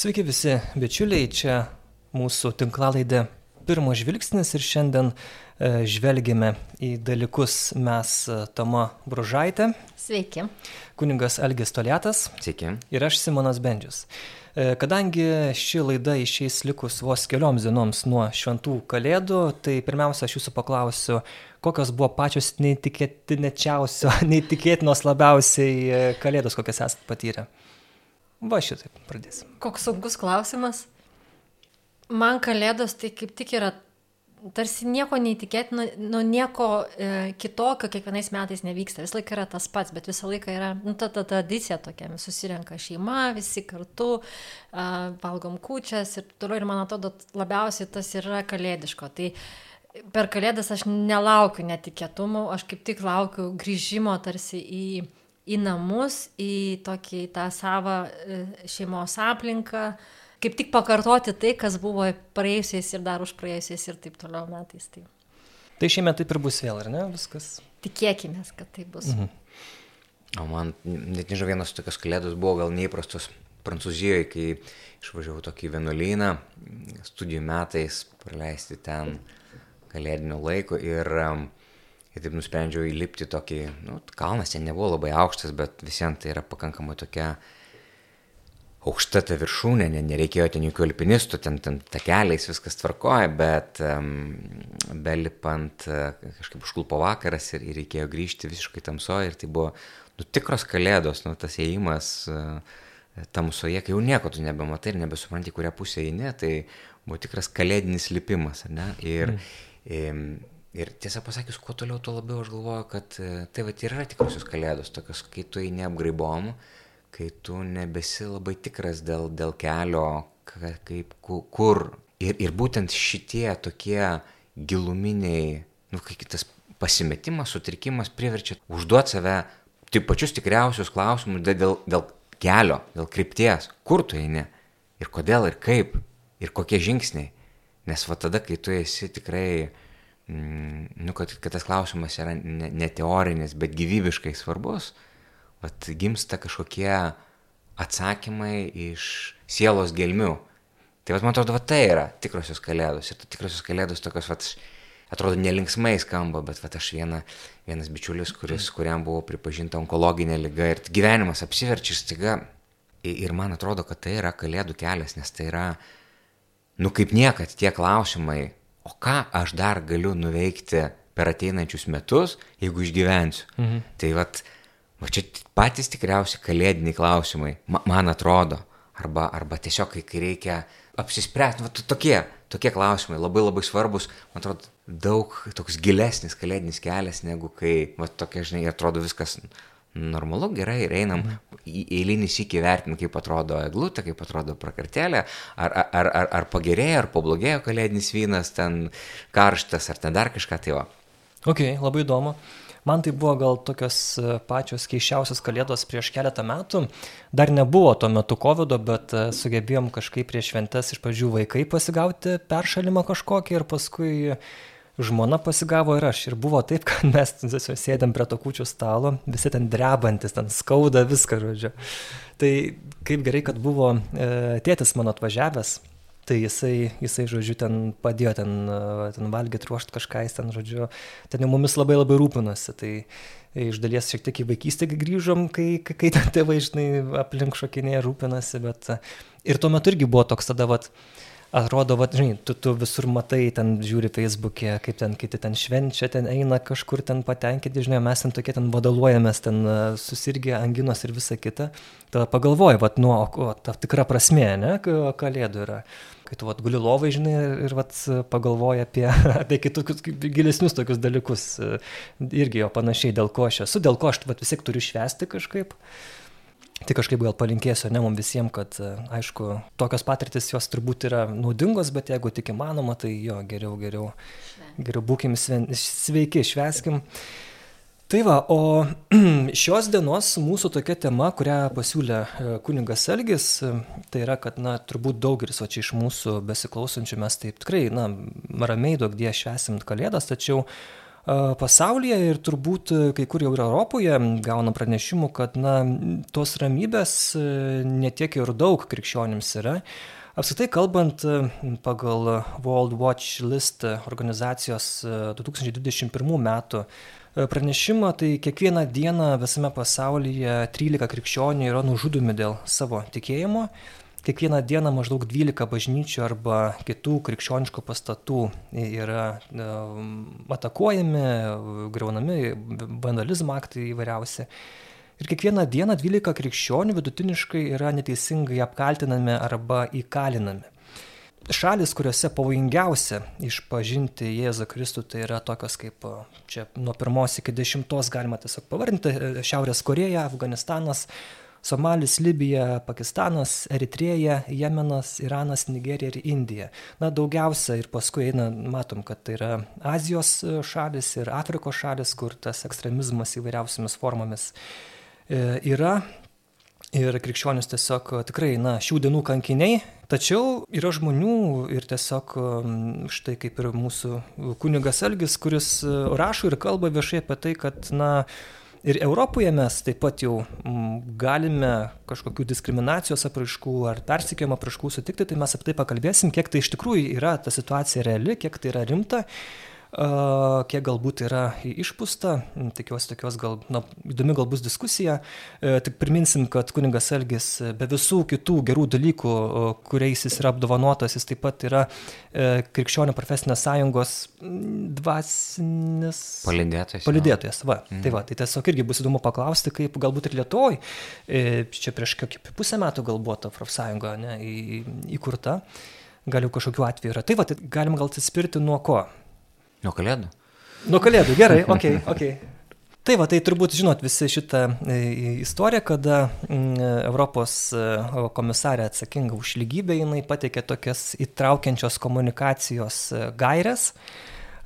Sveiki visi bičiuliai, čia mūsų tinklalaidė Pirmo žvilgsnis ir šiandien e, žvelgime į dalykus mes e, Toma Bružaitė. Sveiki. Kuningas Algis Toliatas. Sveiki. Ir aš Simonas Bendžius. E, kadangi ši laida išeis likus vos kelioms dienoms nuo šventų kalėdų, tai pirmiausia, aš jūsų paklausiu, kokios buvo pačios neįtikėtiniausios, neįtikėtinos labiausiai kalėdos, kokias esate patyrę. Va šitaip pradėsim. Koks sunkus klausimas. Man kalėdos tai kaip tik yra tarsi nieko neįtikėtino, nu, nieko e, kitokio kiekvienais metais nevyksta. Visą laiką yra tas pats, bet visą laiką yra nu, ta, ta tradicija tokia. Susirenka šeima, visi kartu, e, valgom kučias ir toliau. Ir man atrodo, labiausiai tas yra kalėdiško. Tai per kalėdas aš nelaukiu netikėtumų, aš kaip tik laukiu grįžimo tarsi į į namus, į tokį tą savo e, šeimos aplinką, kaip tik pakartoti tai, kas buvo praėjusiais ir dar už praėjusiais ir taip toliau metais. Tai, tai šiemet taip ir bus vėl, ar ne, viskas? Tikėkime, kad tai bus. Mhm. O man, net nežinau, vienas tokios kalėdos buvo gal neįprastos Prancūzijoje, kai išvažiavau tokį vienuolyną, studijų metais praleisti ten kalėdinio laiko ir um, Ir taip nusprendžiau įlipti tokį, nu, kalnas ten nebuvo labai aukštas, bet visiems tai yra pakankamai tokia aukšta ta viršūnė, ne, nereikėjo ten jokių alpinistų, ten, ten takeliais viskas tvarkoja, bet um, belipant uh, kažkaip užklupo vakaras ir, ir reikėjo grįžti visiškai tamsoje ir tai buvo nu, tikros kalėdos, nu, tas ėjimas uh, tamsoje, kai jau nieko tu nebematai ir nebesupranti, kurią pusę eini, tai buvo tikras kalėdinis lipimas, ne? Ir, mm. Ir tiesą pasakius, kuo toliau, tuo labiau aš galvoju, kad e, tai va yra tikrosios kalėdos, tokios, kai tu eini apgraibom, kai tu nebesi labai tikras dėl, dėl kelio, kaip, kur. Ir, ir būtent šitie tokie giluminiai, nu, kai kitas pasimetimas, sutrikimas priverčia užduoti save tik pačius tikriausius klausimus dėl, dėl kelio, dėl krypties, kur tu eini ir kodėl ir kaip ir kokie žingsniai. Nes va tada, kai tu esi tikrai nu, kad, kad tas klausimas yra ne, ne teorinis, bet gyvybiškai svarbus, vat, gimsta kažkokie atsakymai iš sielos gelmių. Tai vat, man atrodo, vat, tai yra tikrosios kalėdos. Ir tikrosios kalėdos tokios, vat, atrodo, nelinksmai skamba, bet vat, aš viena, vienas bičiulis, kuris, kuriam buvo pripažinta onkologinė lyga ir gyvenimas apsiverčia staiga. Ir man atrodo, kad tai yra kalėdų kelias, nes tai yra, nu kaip niekad, tie klausimai, o ką aš dar galiu nuveikti per ateinančius metus, jeigu išgyvensiu. Mhm. Tai vat, va čia patys tikriausi kalėdiniai klausimai, ma, man atrodo, arba, arba tiesiog, kai, kai reikia apsispręsti, va, tokie, tokie klausimai labai labai svarbus, man atrodo, daug toks gilesnis kalėdinis kelias, negu kai, va, tokia, žinai, atrodo viskas normalu, gerai, ir einam į eilinį sykį vertinti, kaip atrodo eglutė, kaip atrodo prakartelė, ar, ar, ar, ar pagerėjo, ar pablogėjo kalėdinis vynas, ten karštas, ar ten dar kažką tai va. Ok, labai įdomu. Man tai buvo gal tokios e, pačios keiščiausios kalėdos prieš keletą metų. Dar nebuvo tuo metu COVID, bet e, sugebėjom kažkaip prieš šventes iš pradžių vaikai pasigauti peršalimą kažkokį ir paskui žmona pasigavo ir aš. Ir buvo taip, kad mes sėdėm prie to kučių stalo, visi ten drebantis, ten skauda viską, žodžiu. Tai kaip gerai, kad buvo e, tėtis mano atvažiavęs, tai jisai, jisai, žodžiu, ten padėjo ten, e, ten valgyti, ruošti kažką, jis ten, žodžiu, ten jau mumis labai labai rūpinosi. Tai iš dalies šiek tiek į vaikystę grįžom, kai, kai, ten tėvai, žinai, aplink šokinėje rūpinasi, bet ir tuo metu irgi buvo toks tada, vat, atrodo, va, žinai, tu, tu visur matai, ten žiūri Facebook'e, kaip ten kiti ten švenčia, ten eina kažkur ten patenkinti, žinai, mes ten tokie ten vadoluojamės, ten e, susirgė anginos ir visa kita. Tada pagalvoji, va, nu, o, o ta tikra prasme, ne, kalėdų yra. Kai tu, va, guli lovai, žinai, ir, va, pagalvoji apie, apie kitus gilesnius tokius dalykus. E, irgi jo panašiai, dėl ko aš esu, dėl ko aš, va, vis tiek turiu švesti kažkaip. Tai kažkaip gal palinkėsiu, ne mums visiems, kad, e, aišku, tokios patirtis jos turbūt yra naudingos, bet jeigu tik įmanoma, tai jo, geriau, geriau, geriau būkim sveiki, šveskim. Tai va, o šios dienos mūsų tokia tema, kurią pasiūlė e, kuningas Elgis, e, tai yra, kad, na, turbūt daugelis, o čia iš mūsų besiklausančių mes taip tikrai, na, ramiai daug die švesim kalėdas, tačiau pasaulyje ir turbūt kai kur jau ir Europoje gauna pranešimų, kad na, tos ramybės netiek ir daug krikščionims yra. Apskritai kalbant, pagal World Watch List organizacijos 2021 metų pranešimą, tai kiekvieną dieną visame pasaulyje 13 krikščionių yra nužudomi dėl savo tikėjimo kiekvieną dieną maždaug 12 bažnyčių arba kitų krikščioniškų pastatų yra e, atakuojami, greunami, vandalizmo aktai įvairiausi. Ir kiekvieną dieną 12 krikščionių vidutiniškai yra neteisingai apkaltinami arba įkalinami. Šalis, kuriuose pavojingiausia išpažinti Jėzų Kristų, tai yra tokios kaip čia nuo pirmos iki dešimtos galima tiesiog pavardinti - Šiaurės Koreja, Afganistanas, Somalis, Libija, Pakistanas, Eritrėja, Jemenas, Iranas, Nigerija ir Indija. Na, daugiausia ir paskui eina, matom, kad tai yra Azijos e, šalis ir Afrikos šalis, kur tas ekstremizmas įvairiausiamis formomis e, yra. Ir krikščionis tiesiog tikrai, na, šių dienų kankiniai, tačiau yra žmonių ir tiesiog štai kaip ir mūsų kunigas Elgis, kuris e, rašo ir kalba viešai apie tai, kad, na, Ir Europoje mes taip pat jau m, galime kažkokių diskriminacijos apraiškų ar persikėjimo apraiškų sutikti, tai mes apie tai pakalbėsim, kiek tai iš tikrųjų yra ta situacija reali, kiek tai yra rimta kiek galbūt yra išpūsta, tikiuosi tokios gal, na, įdomi gal bus diskusija. E, tik priminsim, kad kuningas Elgis be visų kitų gerų dalykų, kuriais jis yra apdovanotas, jis taip pat yra e, Krikščionių profesinės sąjungos dvasinis. Palidėtojas. Palidėtojas, va. Mm. Tai va, tai tiesiog irgi bus įdomu paklausti, kaip galbūt ir Lietuvoj, e, čia prieš kokį pusę metų gal buvo ta profsąjunga ne, įkurta. Gal jau kažkokiu atveju yra. Tai va, tai galim gal atsispirti nuo ko? Nuo kalėdų. Nuo kalėdų, gerai, ok, ok. Tai va, tai turbūt žinot visi šitą e, istoriją, kada Europos e, komisarė atsakinga už lygybę, jinai pateikė tokias įtraukiančios komunikacijos e, gairias.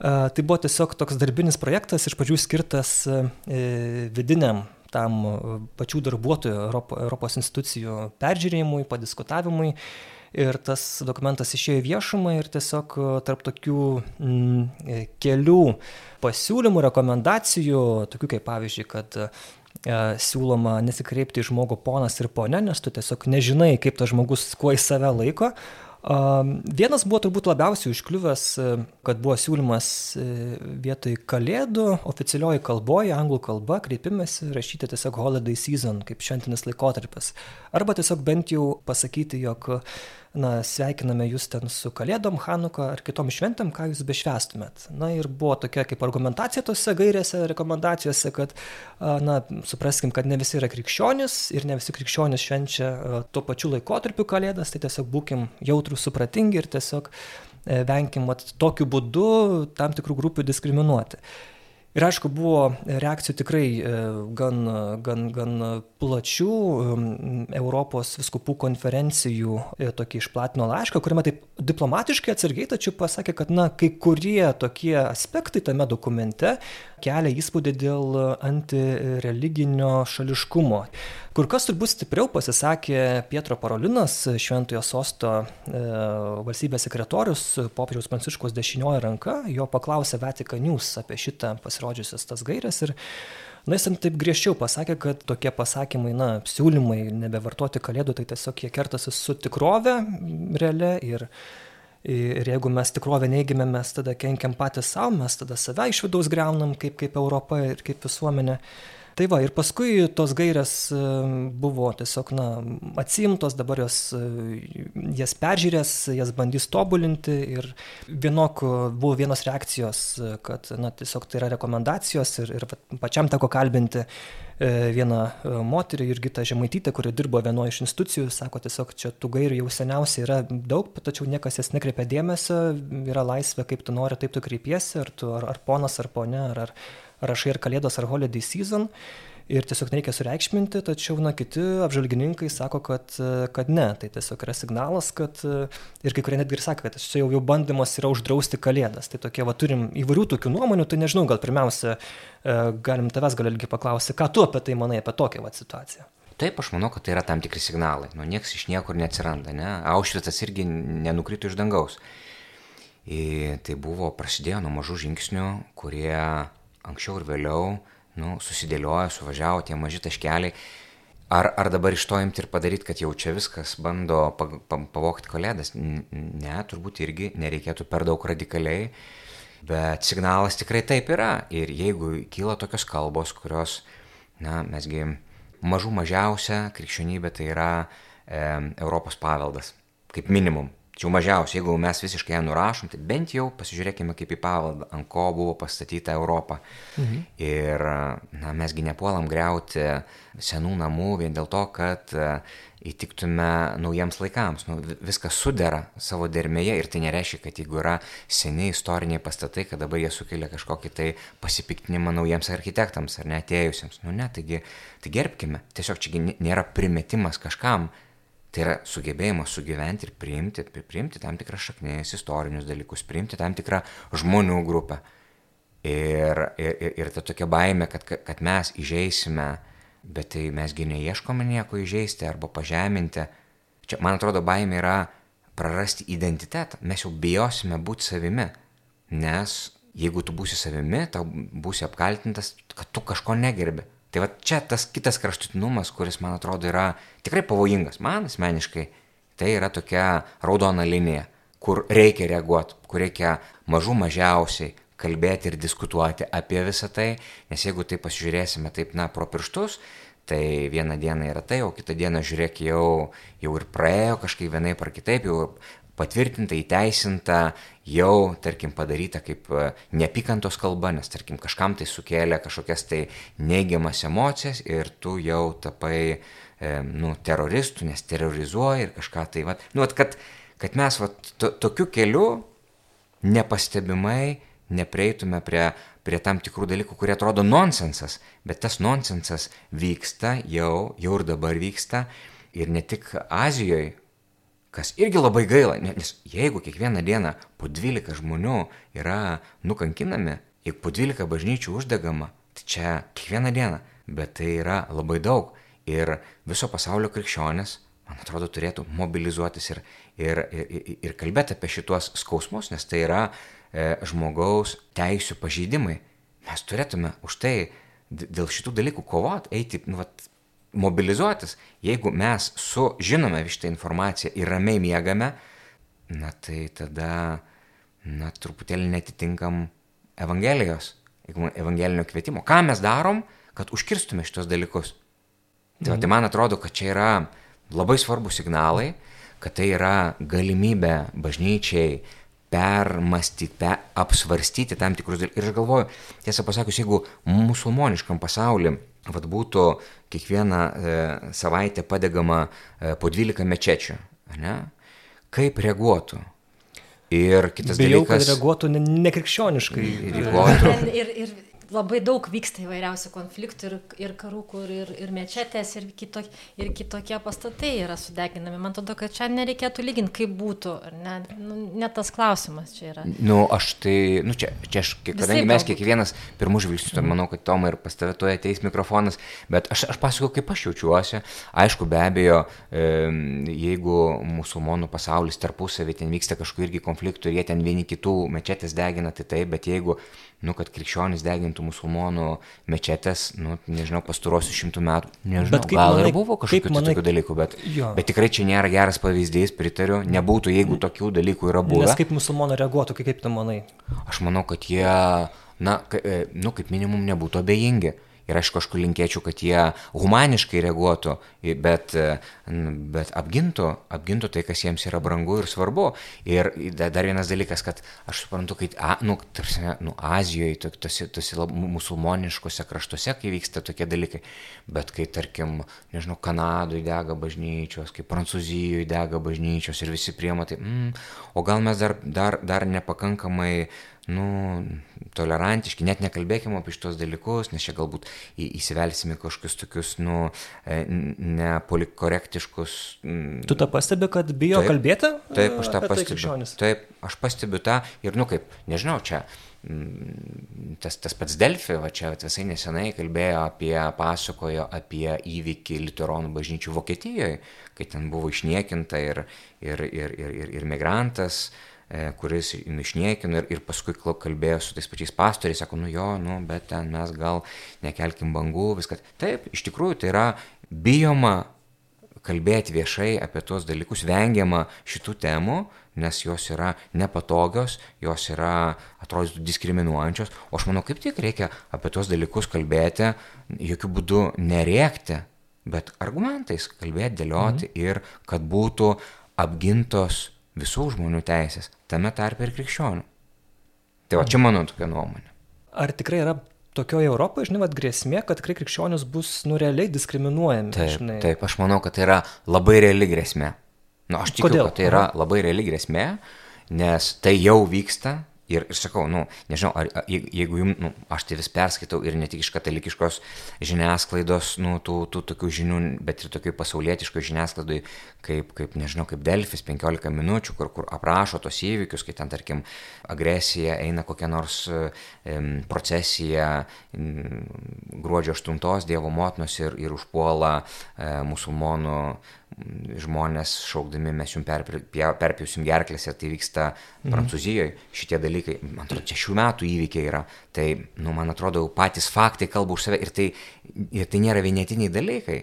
Tai buvo tiesiog toks darbinis projektas, iš pradžių skirtas vidiniam tam pačių darbuotojų Europos institucijų peržiūrėjimui, padiskutavimui ir tas dokumentas išėjo į viešumą ir tiesiog e, tarp tokių mm, e, kelių pasiūlymų, rekomendacijų, tokių kaip pavyzdžiui, kad e, siūloma nesikreipti į žmogų ponas ir ponė, nes tu tiesiog nežinai, kaip tas žmogus kuo į save laiko. Vienas buvo turbūt labiausiai užkliuvęs, kad buvo siūlymas vietoj kalėdų oficialioji kalboje, anglų kalba, kreipimėsi rašyti tiesiog holiday season, kaip šventinis laikotarpis. Arba tiesiog bent jau pasakyti, jog na, sveikiname jūs ten su Kalėdom, Hanuka ar kitom šventėm, ką jūs bešvestumėt. Na ir buvo tokia kaip argumentacija tose gairėse, rekomendacijose, kad, na, supraskim, kad ne visi yra krikščionis ir ne visi krikščionis švenčia tuo pačiu laikotarpiu Kalėdas, tai tiesiog būkim jautrus, supratingi ir tiesiog e, venkim tokiu būdu tam tikrų grupių diskriminuoti. Ir aišku, buvo reakcijų tikrai e, gan, gan, gan plačių Europos viskupų konferencijų e, tokį išplatino laišką, kuriame taip diplomatiškai atsargiai, tačiau pasakė, kad na, kai kurie tokie aspektai tame dokumente kelia įspūdį dėl antireliginio šališkumo. Kur kas turbūt stipriau pasisakė Pietro Parolinas, Šventojo sosto e, valstybės sekretorius, popiežiaus Pranciškos dešinioji ranka, jo paklausė Vatican News apie šitą pasirodžiusias tas gairias ir Na, jis taip griežčiau pasakė, kad tokie pasakymai, na, siūlymai nebevartoti kalėdų, tai tiesiog jie kertasi su tikrove realia ir, ir jeigu mes tikrovę neigime, mes tada kenkiam patys savo, mes tada save iš vidaus greunam kaip, kaip Europa ir kaip visuomenė. Tai va, ir paskui tos gairės e, buvo tiesiog, na, atsimtos, dabar jos, e, jas peržiūrės, jas bandys tobulinti ir vienok buvo vienos reakcijos, kad, na, tiesiog tai yra rekomendacijos ir, ir pačiam teko kalbinti vieną moterį, Jurgitą Žemaitytę, kuri dirbo vienoje iš institucijų, sako tiesiog, čia tų gairių jau seniausiai yra daug, tačiau niekas jas nekreipia dėmesio, yra laisvė, kaip tu nori, taip tu kreipiesi, ar, tu, ar, ar ponas, ar ponia, ar, ar rašai ar kalėdos, ar holiday season. Ir tiesiog nereikia sureikšminti, tačiau na, kiti apžalgininkai sako, kad, kad ne. Tai tiesiog yra signalas, kad ir kai kurie netgi ir sako, kad čia jau, jau bandymas yra uždrausti kalėdas. Tai tokie, va, turim įvairių tokių nuomonių, tai nežinau, gal pirmiausia, e, galim tavęs gal ilgi paklausti, ką tu apie tai manai, apie tokią va, situaciją. Taip, aš manau, kad tai yra tam tikri signalai. Nu, niekas iš niekur neatsiranda, ne? Aušvicas irgi nenukrito iš dangaus. Ir tai buvo, prasidėjo nuo mažų žingsnių, kurie anksčiau ir vėliau nu, susidėliojo, suvažiavo tie maži taškeliai. Ar, ar dabar iš to imti ir padaryti, kad jau čia viskas bando pa, pa, pavokti kalėdas? Ne, turbūt irgi nereikėtų per daug radikaliai, bet signalas tikrai taip yra. Ir jeigu kyla tokios kalbos, kurios, na, mesgi mažų mažiausia krikščionybė tai yra e, Europos paveldas, kaip minimum. Čia jau mažiausiai, jeigu mes visiškai ją nurašom, tai bent jau pasižiūrėkime kaip į paveldą, ant ko buvo pastatyta Europa. Mhm. Ir na, mesgi nepuolam greuti senų namų vien dėl to, kad e, įtiktume naujiems laikams. Nu, viskas sudera savo dermėje ir tai nereiškia, kad jeigu yra seniai istoriniai pastatai, kad dabar jie sukelia kažkokį tai pasipiktinimą naujiems architektams ar netėjusiems. Nu ne, taigi tai gerbkime. Tiesiog čia nėra primetimas kažkam, Tai yra sugebėjimas sugyventi ir priimti, priimti tam tikras šaknės, istorinius dalykus, priimti tam tikrą žmonių grupę. Ir, ir, ir ta tokia baime, kad, kad mes įžeisime, bet tai mesgi neieškome nieko įžeisti arba pažeminti. Čia, man atrodo, baime yra prarasti identitetą. Mes jau bijosime būti savimi. Nes jeigu tu būsi savimi, tau būsi apkaltintas, kad tu kažko negerbi. Tai va čia tas kitas kraštutinumas, kuris man atrodo yra tikrai pavojingas, man asmeniškai, tai yra tokia raudona linija, kur reikia reaguoti, kur reikia mažų mažiausiai kalbėti ir diskutuoti apie visą tai, nes jeigu tai pasižiūrėsime taip, na, pro pirštus, tai vieną dieną yra tai, o kitą dieną žiūrėk jau, jau ir praėjo kažkaip vienaip ar kitaip, jau patvirtinta, įteisinta, jau, tarkim, padaryta kaip e, neapykantos kalba, nes, tarkim, kažkam tai sukėlė kažkokias tai neigiamas emocijas ir tu jau tapai, e, nu, teroristų, nes terrorizuoji ir kažką tai, va, nu, at, kad, kad mes, va, to, tokiu keliu nepastebimai neprieitume prie, prie tam tikrų dalykų, kurie atrodo nonsensas, bet tas nonsensas vyksta jau, jau ir dabar vyksta. Ir ne tik Azijoje, Kas irgi labai gaila, nes jeigu kiekvieną dieną po 12 žmonių yra nukankinami, jeigu po 12 bažnyčių uždegama, tai čia kiekvieną dieną, bet tai yra labai daug. Ir viso pasaulio krikščionis, man atrodo, turėtų mobilizuotis ir, ir, ir, ir kalbėti apie šituos skausmus, nes tai yra e, žmogaus teisų pažeidimai. Mes turėtume už tai dėl šitų dalykų kovoti, eiti, nu, vat, mobilizuotis, jeigu mes sužinome šitą informaciją ir ramiai miegame, na tai tada, na truputėlį netitinkam Evangelijos, evangelinio kvietimo. Ką mes darom, kad užkirstume šitos dalykus? Tai, mhm. tai man atrodo, kad čia yra labai svarbus signalai, kad tai yra galimybė bažnyčiai permastyti, per, apsvarstyti tam tikrus dalykus. Ir aš galvoju, tiesą pasakius, jeigu musulmoniškam pasauliu vat būtų kiekvieną e, savaitę padegama e, po 12 mečečių, ne? kaip reaguotų? Ir kitas Bijau, dalykas. kad reaguotų nekrikščioniškai. Reaguotų. Ir, ir, ir labai daug vyksta įvairiausių konfliktų ir, ir karų, kur ir, ir mečetės, ir, kitok, ir kitokie pastatai yra sudeginami. Man atrodo, kad čia nereikėtų lyginti, kaip būtų. Ne, nu, ne tas klausimas čia yra. Nu, aš tai, nu, čia, čia aš, kadangi mes kiekvienas pirmų žvilgsnių, tai manau, kad Tomai ir pas tave toje ateis mikrofonas, bet aš, aš pasakoju, kaip aš jaučiuosi. Aišku, be abejo, jeigu musulmonų pasaulis tarpusavį ten vyksta kažkokių irgi konfliktų ir jie ten vieni kitų mečetės degina, tai taip, bet jeigu nu, kad krikščionys degintų musulmonų mečetės, nu, nežinau, pastarosius šimtų metų. Nežinau, bet gal manai, ir buvo kažkokių manai, tokių dalykų, bet, jo. bet tikrai čia nėra geras pavyzdys, pritariu, nebūtų, jeigu tokių dalykų yra buvę. Nes kaip musulmonai reaguotų, kaip tu manai? Aš manau, kad jie, na, e, nu, kaip minimum nebūtų abejingi. Ir aš kažkur linkėčiau, kad jie humaniškai reaguotų, bet, bet apgintų, apgintų tai, kas jiems yra brangu ir svarbu. Ir dar vienas dalykas, kad aš suprantu, kad, a, nu, tarsi, nu, Azijoje, tose, tose musulmoniškose kraštuose, kai vyksta tokie dalykai, bet kai, tarkim, nežinau, Kanadoje dega bažnyčios, kai Prancūzijoje dega bažnyčios ir visi priema, tai, mm, o gal mes dar, dar, dar nepakankamai nu, tolerantiški, net nekalbėkime apie šitos dalykus, nes čia galbūt įsivelsime kažkokius tokius, nu, e, nepolikorektiškus. Tu tą pastebi, kad bijo taip, kalbėti? Taip, aš tą tai pastebiu. Taip, aš pastebiu tą ir, nu, kaip, nežinau, čia tas, tas pats Delfi, va čia visai nesenai kalbėjo apie, pasakojo apie įvykį Literonų bažnyčių Vokietijoje, kai ten buvo išniekinta ir, ir, ir, ir, ir, ir migrantas, e, kuris išniekino ir, ir paskui kalbėjo su tais pačiais pastoriais, sako, nu jo, nu, bet ten mes gal nekelkim bangų, viskas. Taip, iš tikrųjų tai yra bijoma kalbėti viešai apie tuos dalykus, vengiama šitų temų, nes jos yra nepatogios, jos yra, atrodytų, diskriminuojančios, o aš manau, kaip tik reikia apie tuos dalykus kalbėti, jokių būdų nerėkti, bet argumentais kalbėti, dėlioti mhm. ir kad būtų apgintos visų žmonių teisės, tame tarp ir krikščionių. Tai va čia mano tokia nuomonė. Ar tikrai yra tokioje Europoje, žinai, vat, grėsmė, kad tikrai krikščionis bus nu realiai diskriminuojami? Taip, žinai. taip, aš manau, kad tai yra labai reali grėsmė. Na, nu, aš tikiu, Kodėl? kad tai yra labai reali grėsmė, nes tai jau vyksta, Ir, ir sakau, nu, nežinau, ar, jeigu jums, nu, aš tai vis perskaitau ir ne tik iš katalikiškos žiniasklaidos, nu, tų, tų tokių žinių, bet ir tokių pasaulietiškų žiniasklaidai, kaip, kaip, nežinau, kaip Delfis 15 minučių, kur, kur aprašo tos įvykius, kai ten, tarkim, agresija eina kokia nors um, procesija um, gruodžio 8 Dievo motinos ir, ir užpuola um, musulmonų žmonės šaukdami mes jums perpjausim gerklės ir tai vyksta mhm. Prancūzijoje, šitie dalykai, man atrodo, čia šių metų įvykiai yra, tai, nu, man atrodo, patys faktai kalba už save ir tai, ir tai nėra vienetiniai dalykai.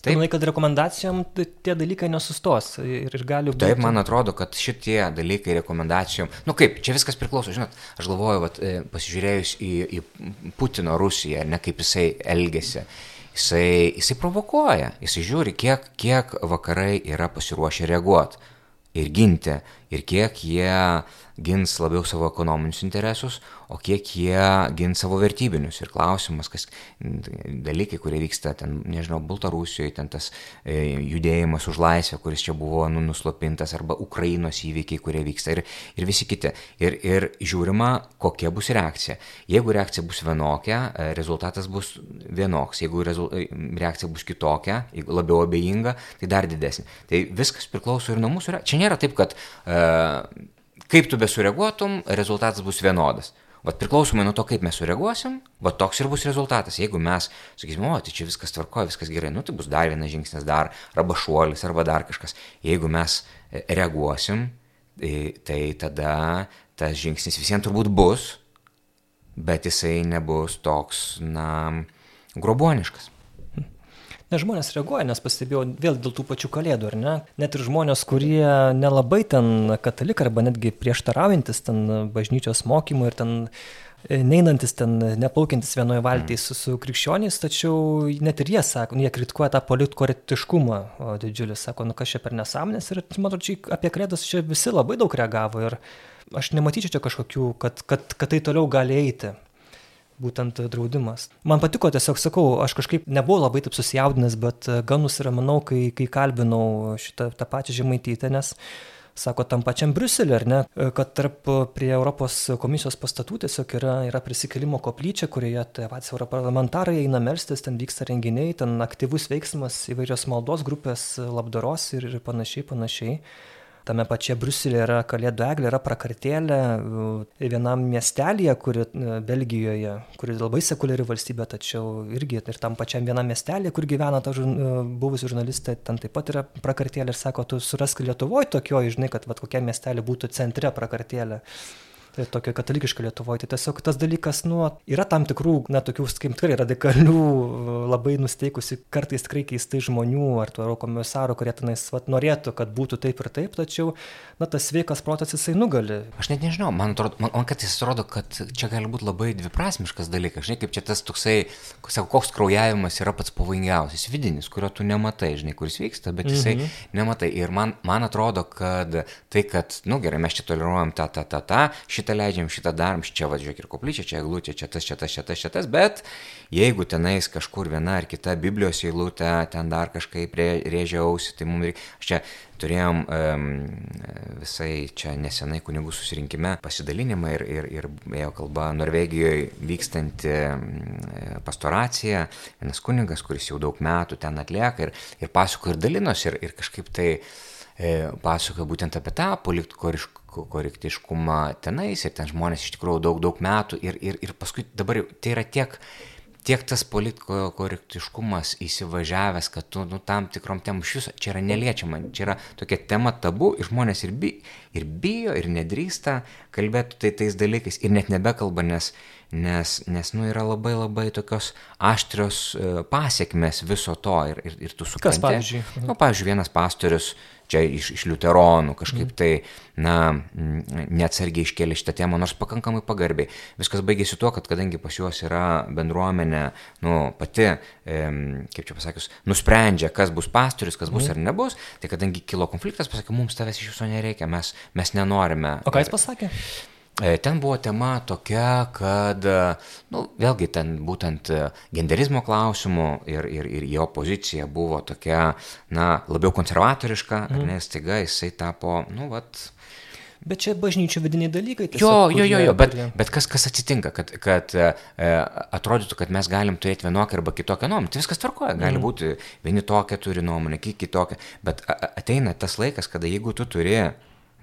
Taip, manai, kad rekomendacijom tie dalykai nesustos ir, ir gali būti. Taip, man atrodo, kad šitie dalykai rekomendacijom, nu kaip, čia viskas priklauso, žinot, aš galvoju, vat, e, pasižiūrėjus į, į Putino Rusiją, ne kaip jisai elgesi. Mhm jisai, jisai provokuoja, jisai žiūri, kiek, kiek vakarai yra pasiruošę reaguoti ir ginti, ir kiek jie gins labiau savo ekonominius interesus, o kiek jie gins savo vertybinius. Ir klausimas, kas dalykai, kurie vyksta ten, nežinau, Baltarusijoje, ten tas e, judėjimas už laisvę, kuris čia buvo nu, nuslopintas, arba Ukrainos įvykiai, kurie vyksta ir, ir visi kiti. Ir, ir žiūrima, kokia bus reakcija. Jeigu reakcija bus vienokia, e, rezultatas bus vienoks. Jeigu rezul... E, reakcija bus kitokia, labiau abejinga, tai dar didesnė. Tai viskas priklauso ir nuo mūsų. Čia nėra taip, kad uh, kaip tu besureaguotum, rezultatas bus vienodas. Vat priklausomai nuo to, kaip mes sureaguosim, va toks ir bus rezultatas. Jeigu mes sakysime, o tai čia viskas tvarko, viskas gerai, nu tai bus dar vienas žingsnis, dar, arba šuolis, arba dar kažkas. Jeigu mes e, reaguosim, e, tai tada tas žingsnis visiems turbūt bus, bet jisai nebus toks, na, groboniškas. Nes žmonės reaguoja, nes pastebėjau vėl dėl tų pačių kalėdų, ar ne? Net ir žmonės, kurie nelabai ten katalikai arba netgi prieštaraujantis ten bažnyčios mokymui ir ten e, neinantis ten, neplaukiantis vienoje valtyje su, su krikščionys, tačiau net ir jie sako, jie kritikuoja tą politkorektiškumą didžiulį, sako, nu kas čia per nesąmonės? Ir, man atrodo, čia apie kalėdas čia visi labai daug reagavo ir aš nematyčiau čia kažkokių, kad, kad, kad tai toliau gali eiti būtent draudimas. Man patiko, tiesiog sakau, aš kažkaip nebuvau labai taip susijaudinęs, bet e, gan nusiraminau, kai, kai kalbinau šitą tą pačią žemaitytę, nes sako tam pačiam Briuselį, ar ne, e, kad tarp e, prie Europos komisijos pastatų tiesiog yra, yra prisikelimo koplyčia, kurioje tai patys europarlamentarai eina melstis, ten vyksta renginiai, ten aktyvus veiksmas, įvairios maldos grupės, labdaros ir, ir panašiai, panašiai. Tame pačia Bruselėje yra kalėdų eglė, yra prakartėlė e, vienam miestelėje, kuri e, Belgijoje, kuri labai sekuliari valstybė, tačiau irgi ir tam pačiam vienam miestelėje, kur gyvena ta žun, e, buvusi žurnalistė, ten taip pat yra prakartėlė ir sako, tu surask Lietuvoje tokioje, žinai, kad vat, kokia miestelė būtų centre prakartėlė tai tokia katalikiška Lietuvoje. Tai tiesiog tas dalykas, nu, yra tam tikrų, na, tokių, kaip tikrai radikalių, labai nusteikusi, kartais tikrai keistai žmonių ar to eurokomisaro, kurie tenais vat, norėtų, kad būtų taip ir taip, tačiau, na, tas sveikas protas jisai nugali. Aš net nežinau, man atrodo, man, man kad jis atrodo, kad čia gali būti labai dviprasmiškas dalykas, žinai, kaip čia tas toksai, sako, koks kraujavimas yra pats pavojingiausias, vidinis, kurio tu nematai, žinai, kuris vyksta, bet jisai mhm. nematai. Ir man, man atrodo, kad tai, kad, na nu, gerai, mes čia toleruojam tą, tą, tą, tą, šitą leidžiam, šitą darom, čia važiuok ir koplyčia, čia eglutė, čia tas, čia tas, čia tas, čia tas, bet jeigu tenais kažkur viena ar kita Biblijos eilutė, ten dar kažkaip rėžiausi, tai mums reikia, aš čia turėjom um, visai čia nesenai kunigų susirinkime pasidalinimą ir, ir, ir ėjo kalba Norvegijoje vykstanti pastoracija, vienas kunigas, kuris jau daug metų ten atlieka ir, ir pasako ir dalinosi ir, ir kažkaip tai e, pasakoja būtent apie tą korektiškumą tenais ir ten žmonės iš tikrųjų daug, daug metų ir, ir, ir paskui dabar tai yra tiek, tiek tas politiko korektiškumas įsivažiavęs, kad tu, nu, tam tikrom temom iš viso, čia yra neliečiama, čia yra tokia tema tabu ir žmonės ir, bi, ir bijo, ir nedrįsta kalbėti tai tais dalykais ir net nebekalba, nes, nes, nes nu, yra labai labai tokios aštrios e, pasiekmes viso to ir, ir, ir tu supranti. Kas pavyzdžiui? Nu, pavyzdžiui, vienas pastorius čia iš, iš liuteronų kažkaip tai, na, mm, neatsargiai iškėlė šitą temą, nors pakankamai pagarbiai. Viskas baigėsi tuo, kad kadangi pas juos yra bendruomenė, nu, pati, e, kaip čia pasakius, nusprendžia, kas bus pastorius, kas bus mm. ar nebus, tai kadangi kilo konfliktas, pasakė, mums tavęs iš viso nereikia, mes, mes nenorime. O ką jis pasakė? E, ten buvo tema tokia, kad, nu, vėlgi ten būtent genderizmo klausimų ir, ir, ir jo pozicija buvo tokia, na, labiau konservatoriška, mm. nes taiga jisai tapo, nu, vat, Bet čia bažnyčių vidiniai dalykai. Tiesiog, jo, jo, jo, jo, bet, bet kas, kas atsitinka, kad, kad e, atrodytų, kad mes galim turėti vienokią arba kitokią nuomonę. Tai viskas tvarkoja, gali mm. būti vieni tokia turi nuomonę, kitokia, bet ateina tas laikas, kada jeigu tu turi,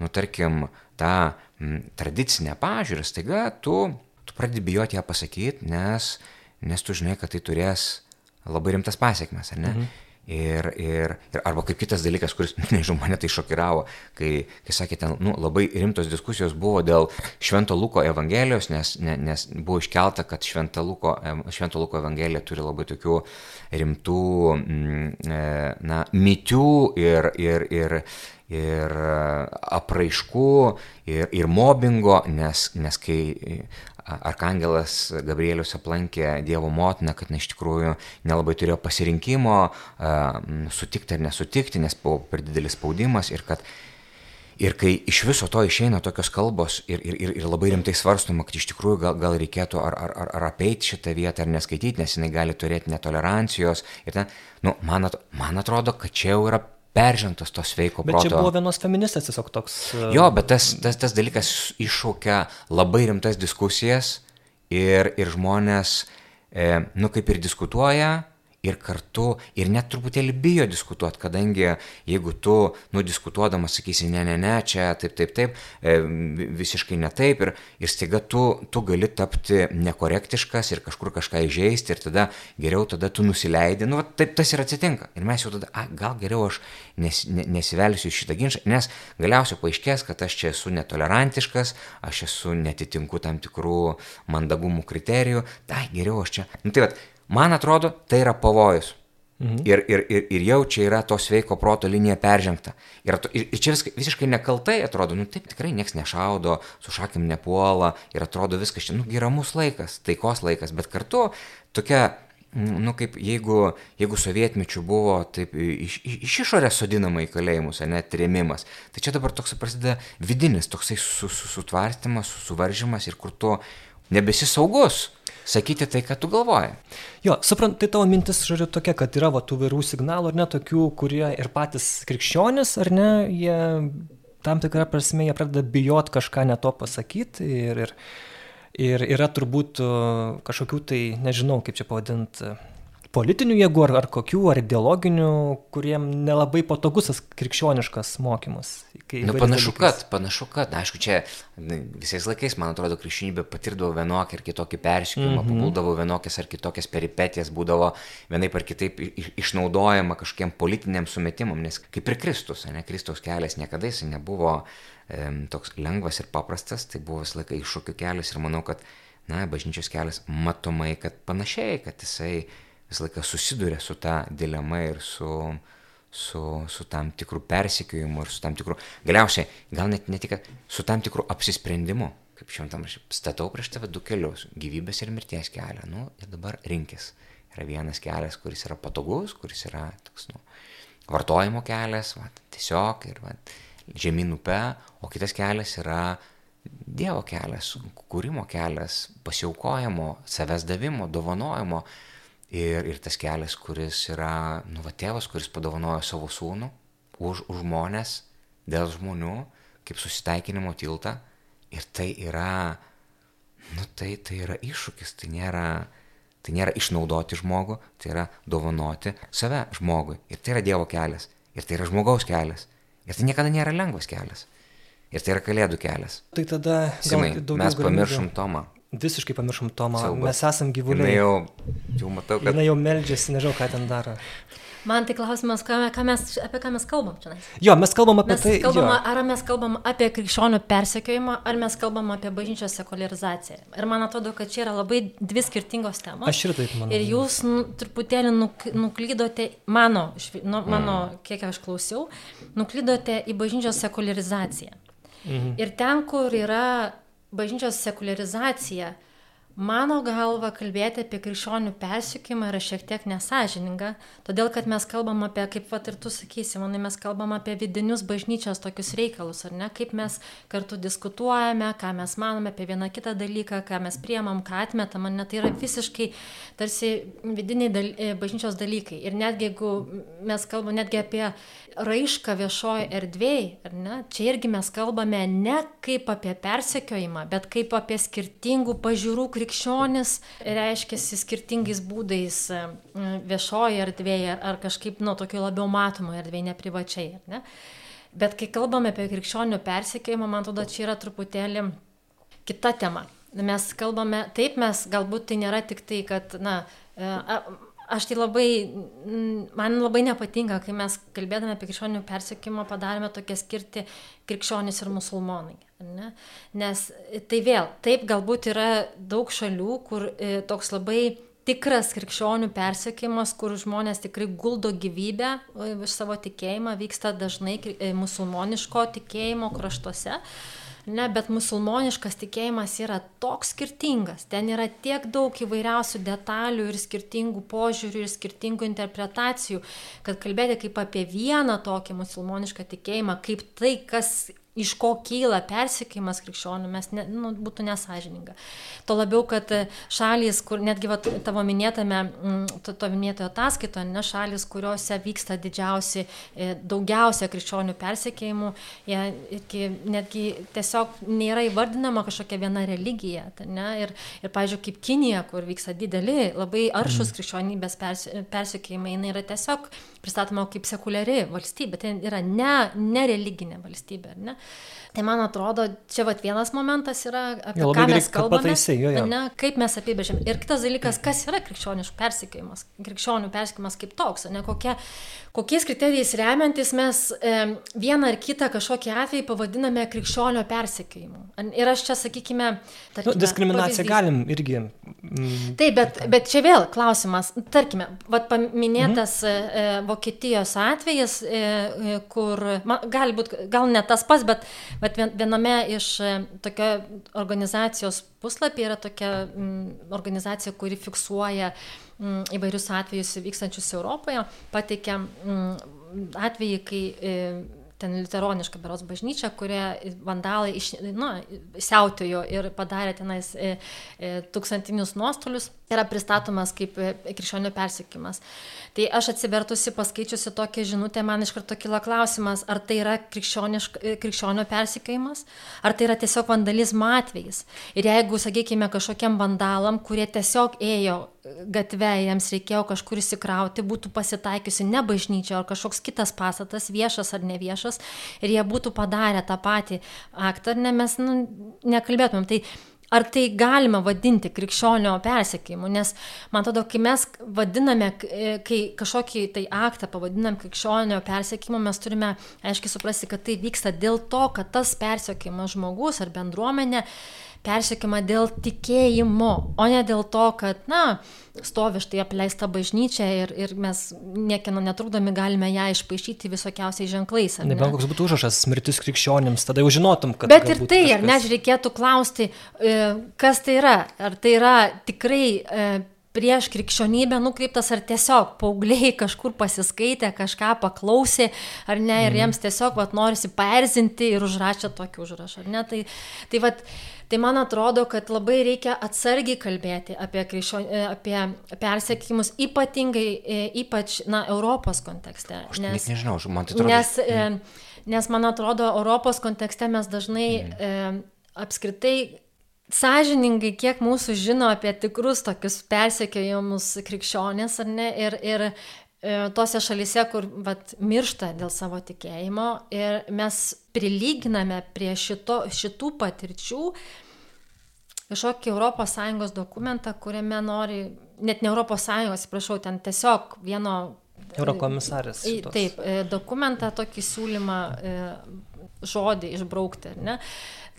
nu, tarkim, tą m, tradicinę pažiūrą, staiga tu, tu pradedi bijoti ją pasakyti, nes, nes tu žinai, kad tai turės labai rimtas pasiekmes, ar ne? Mhm. Ir, ir, ir arba kaip kitas dalykas, kuris, nežinau, mane tai šokiravo, kai, kai sakė, ten nu, labai rimtos diskusijos buvo dėl Švento Luko Evangelijos, nes, ne, nes buvo iškelta, kad Švento Luko, Švento Luko Evangelija turi labai tokių rimtų, e, na, mitų ir, ir, ir, ir apraiškų, ir, ir mobbingo, nes, nes kai Arkangelas Gabrielius aplankė Dievo motiną, kad na, iš tikrųjų nelabai turėjo pasirinkimo sutikti ar nesutikti, nes buvo per didelis spaudimas ir kad Ir kai iš viso to išeina tokios kalbos ir, ir, ir, ir labai rimtai svarstoma, kad iš tikrųjų gal, gal reikėtų ar, ar, ar, ar apeiti šitą vietą, ar neskaityti, nes jinai gali turėti netolerancijos. Ir ten, nu, man, at, man atrodo, kad čia jau yra peržengtas to sveiko proto. Bet čia buvo vienos feministės tiesiog toks. Uh... Jo, bet tas, tas, tas dalykas iššaukia labai rimtas diskusijas ir, ir žmonės, e, nu kaip ir diskutuoja, ir kartu, ir net truputėlį bijo diskutuoti, kadangi jeigu tu, nu, diskutuodamas sakysi, ne, ne, ne, čia taip, taip, taip, e, visiškai ne taip, ir, ir staiga tu, tu gali tapti nekorektiškas ir kažkur kažką įžeisti, ir tada geriau tada tu nusileidi, nu, va, taip tas ir atsitinka. Ir mes jau tada, a, gal geriau aš nes, ne, nesivelsiu į šitą ginčą, nes galiausiai paaiškės, kad aš čia esu netolerantiškas, aš esu netitinku tam tikrų mandagumų kriterijų, tai geriau aš čia. Nu, tai va, Man atrodo, tai yra pavojus. Mhm. Ir, ir, ir, ir jau čia yra to sveiko proto linija peržengta. Ir, ir, ir čia viskai, visiškai nekaltai atrodo, nu taip tikrai niekas nešaudo, su šakim nepuola ir atrodo viskas čia, nu, geramus laikas, taikos laikas, bet kartu tokia, nu kaip jeigu, jeigu sovietmečių buvo taip iš, iš išorės sodinama į kalėjimus, net trėmimas, tai čia dabar toks prasideda vidinis, toksai su, su, sutvarstymas, suvaržymas ir kur tu nebesi saugus sakyti tai, ką tu galvoji. Jo, suprant, tai tavo mintis, žodžiu, tokia, kad yra va, tų vairių signalų, ar ne, tokių, kurie ir patys krikščionis, ar ne, jie tam tikrą prasme, jie pradeda bijot kažką ne to pasakyti ir, ir, ir yra turbūt kažkokių tai, nežinau, kaip čia pavadinti, politinių jėgų ar, ar kokių, ar ideologinių, kuriem nelabai patogus tas krikščioniškas mokymas. Nu, panašu, dalykais. kad, panašu, kad, aišku, čia visais laikais, man atrodo, krikščionybė patirdavo vienokį ar kitokį persikėjimą, mm -hmm. papuldavo vienokias ar kitokias peripetijas, būdavo vienaip ar kitaip išnaudojama kažkokiem politiniam sumetimam, nes kaip ir Kristus, ne, Kristaus kelias niekada jis nebuvo e, toks lengvas ir paprastas, tai buvo visą laiką iššūkių kelias ir manau, kad, na, bažnyčios kelias matomai, kad panašiai, kad jisai visą laiką susiduria su ta dilema ir su, su, su tam tikru persikėjimu ir su tam tikru, galiausiai, gal net ne tik, su tam tikru apsisprendimu, kaip šventam rašy, statau prieš tave du kelius - gyvybės ir mirties kelią, nu ir dabar rinkis. Yra vienas kelias, kuris yra patogus, kuris yra toks, nu, vartojimo kelias, va, tiesiog ir va, žemyn upe, o kitas kelias yra Dievo kelias, kūrimo kelias, pasiaukojimo, savęs davimo, dovanojimo, Ir, ir tas kelias, kuris yra, nu, va, tėvas, kuris padovanojo savo sūnų už, už žmonės, dėl žmonių, kaip susitaikinimo tiltą. Ir tai yra, nu, tai, tai yra iššūkis, tai nėra, tai nėra išnaudoti žmogų, tai yra dovanoti save žmogui. Ir tai yra Dievo kelias. Ir tai yra žmogaus kelias. Ir tai niekada nėra lengvas kelias. Ir tai yra kalėdų kelias. Tai tada... Simai, mes pamiršom Tomą. Visiškai pamiršom Tomą. Siaubas. Mes esam gyvuliai. jau, jau matau, kad Jinai jau meldžiasi, nežinau, ką ten daro. Man tai klausimas, ką, ką mes, apie ką mes kalbam čia. Jo, mes kalbam apie Mes tai. kalbam, ar mes kalbam apie krikščionių persekiojimą, ar mes kalbam apie bažnyčios sekularizaciją. Ir man atrodo, kad čia yra labai dvi skirtingos temos. Aš ir taip manau. Ir jūs nu, truputėlį nuk, nuklydote, mano, nu, mano, kiek aš klausiau, nuklydote į bažnyčios sekularizaciją. Mhm. Ir ten, kur yra bažnyčios sekularizacija, mano galva kalbėti apie krikščionių persikimą yra šiek tiek nesažininga, todėl kad mes kalbam apie, kaip vat ir tu sakysi, manai, mes kalbam apie vidinius bažnyčios tokius reikalus, ar ne, kaip mes kartu diskutuojame, ką mes manome apie vieną kitą dalyką, ką mes priemam, ką atmetam, ne, tai yra visiškai tarsi vidiniai dal, e, bažnyčios dalykai. Ir netgi jeigu mes kalbame netgi apie raišką viešoje erdvėje, ar ne, čia irgi mes kalbame ne kaip apie persekiojimą, bet kaip apie skirtingų pažiūrų krikščionis, reiškia skirtingais būdais e, viešoje erdvėje ar, kažkaip, nu, tokio labiau matomo erdvėje, ne privačiai, ne. Bet kai kalbame apie krikščionių persekiojimą, man atrodo, čia yra truputėlį kita tema. Mes kalbame, taip mes galbūt tai nėra tik tai, kad, na, e, aš tai labai, man labai nepatinka, kai mes kalbėdami apie krikščionių persekimą padarėme tokią skirti krikščionis ir musulmonai. Ne? Nes tai vėl, taip galbūt yra daug šalių, kur e, toks labai tikras krikščionių persekimas, kur žmonės tikrai guldo gyvybę e, iš savo tikėjimą, vyksta dažnai e, musulmoniško tikėjimo kraštuose. Ne, bet musulmoniškas tikėjimas yra toks skirtingas. Ten yra tiek daug įvairiausių detalių ir skirtingų požiūrių ir skirtingų interpretacijų, kad kalbėti kaip apie vieną tokį musulmonišką tikėjimą, kaip tai, kas iš ko kyla persikėjimas krikščionių, mes ne, nu, būtų nesažininga. Tuo labiau, kad šalis, kur netgi va, tavo minėtame, mm, to, to minėtojo ataskaitoje, ne šalis, kuriuose vyksta didžiausi, e, daugiausia krikščionių persikėjimų, iki, netgi tiesiog nėra įvardinama kažkokia viena religija. ta Ne? Ir, ir, pavyzdžiui, kaip Kinija, kur vyksta dideli, labai aršus krikščionybės persi- persikėjimai, jinai yra tiesiog pristatoma kaip sekuliari valstybė, tai yra ne, ne religinė valstybė. Ne? Tai man atrodo, čia vat vienas momentas yra, apie Jo, ką mes kalbame. pataisei, jo, jo. Ne, kaip mes apibrėžiam. Ir kitas dalykas, kas yra krikščioniškų persikėjimas, krikščionių persikėjimas kaip toks, ne kokie, kokiais kriterijais remiantis mes e, vieną ar kitą kažkokį atvejį pavadiname krikščionio persikėjimu. Ir aš čia, sakykime, Nu, tarkime, diskriminaciją pavyzdys. galim irgi. Mm, Taip, bet, bet čia vėl klausimas. Tarkime, vat paminėtas mhm. e, Vokietijos atvejas, e, e, kur ma, gali būti, gal ne tas pats, bet, bet vien- viename iš e, tokio organizacijos puslapį yra tokia organizacija, kuri fiksuoja įvairius atvejus vykstančius Europoje, pateikia atvejį, kai e, ten liuteroniška beros bažnyčia, kurie vandalai iš, nu, siautėjo ir padarė tenais e, tūkstantinius nuostolius, yra pristatomas kaip e, krikščionių persikimas. Tai aš atsivertusi, paskaičiusi tokią žinutę, man iš karto kila klausimas, ar tai yra e, krikščionio persikėjimas, ar tai yra tiesiog vandalizmo atvejis. Ir jeigu, sakykime, kažkokiem vandalam, kurie tiesiog ėjo gatve, jiems reikėjo kažkur įsikrauti, būtų pasitaikiusi ne bažnyčia, ar kažkoks kitas pastatas, viešas ar neviešas, ir jie būtų padarę tą patį aktą, ne, mes nu, nekalbėtumėm. Tai ar tai galima vadinti krikščionio persekėjimu, nes man atrodo, kai mes vadiname, k- kai kažkokį tai aktą pavadinam krikščionio persekėjimu, mes turime aiškiai suprasti, kad tai vyksta dėl to, kad tas persekėjimas žmogus ar bendruomenė persekima dėl tikėjimo, o ne dėl to, kad, na, stovi štai apleista bažnyčia ir, ir mes niekino netrukdomi galime ją išpašyti visokiausiais ženklais. ar ne? Nebent koks būtų užrašas mirtis krikščionims, tada jau žinotum, kad... Bet ir tai, ar kažkas- ne, reikėtų klausti, e, kas tai yra. Ar tai yra tikrai e, prieš krikščionybę nukreiptas, ar tiesiog paaugliai kažkur pasiskaitė, kažką paklausė, ar ne, ir jiems tiesiog vat, norisi paerzinti ir užrašė tokį užrašą. ar ne. Tai, tai, vat, tai man atrodo, kad labai reikia atsargiai kalbėti apie, krikščio, e, apie persekimus, ypatingai, e, ypač, na, Europos kontekste. Aš net nežinau, man tai atrodo. Nes, e, nes man atrodo, Europos kontekste mes dažnai e, apskritai sąžiningai, kiek mūsų žino apie tikrus tokius persekiojimus krikščionės, ar ne, ir, ir e, tose šalise, kur vat, miršta dėl savo tikėjimo, ir mes prilyginame prie šito, šitų patirčių kažkokį ES dokumentą, kuriame nori, net ne ES, atsiprašau, ten tiesiog vieno Eurokomisarės. Šitos. Taip, e, dokumentą, tokį siūlymą, e, žodį išbraukti. Ne?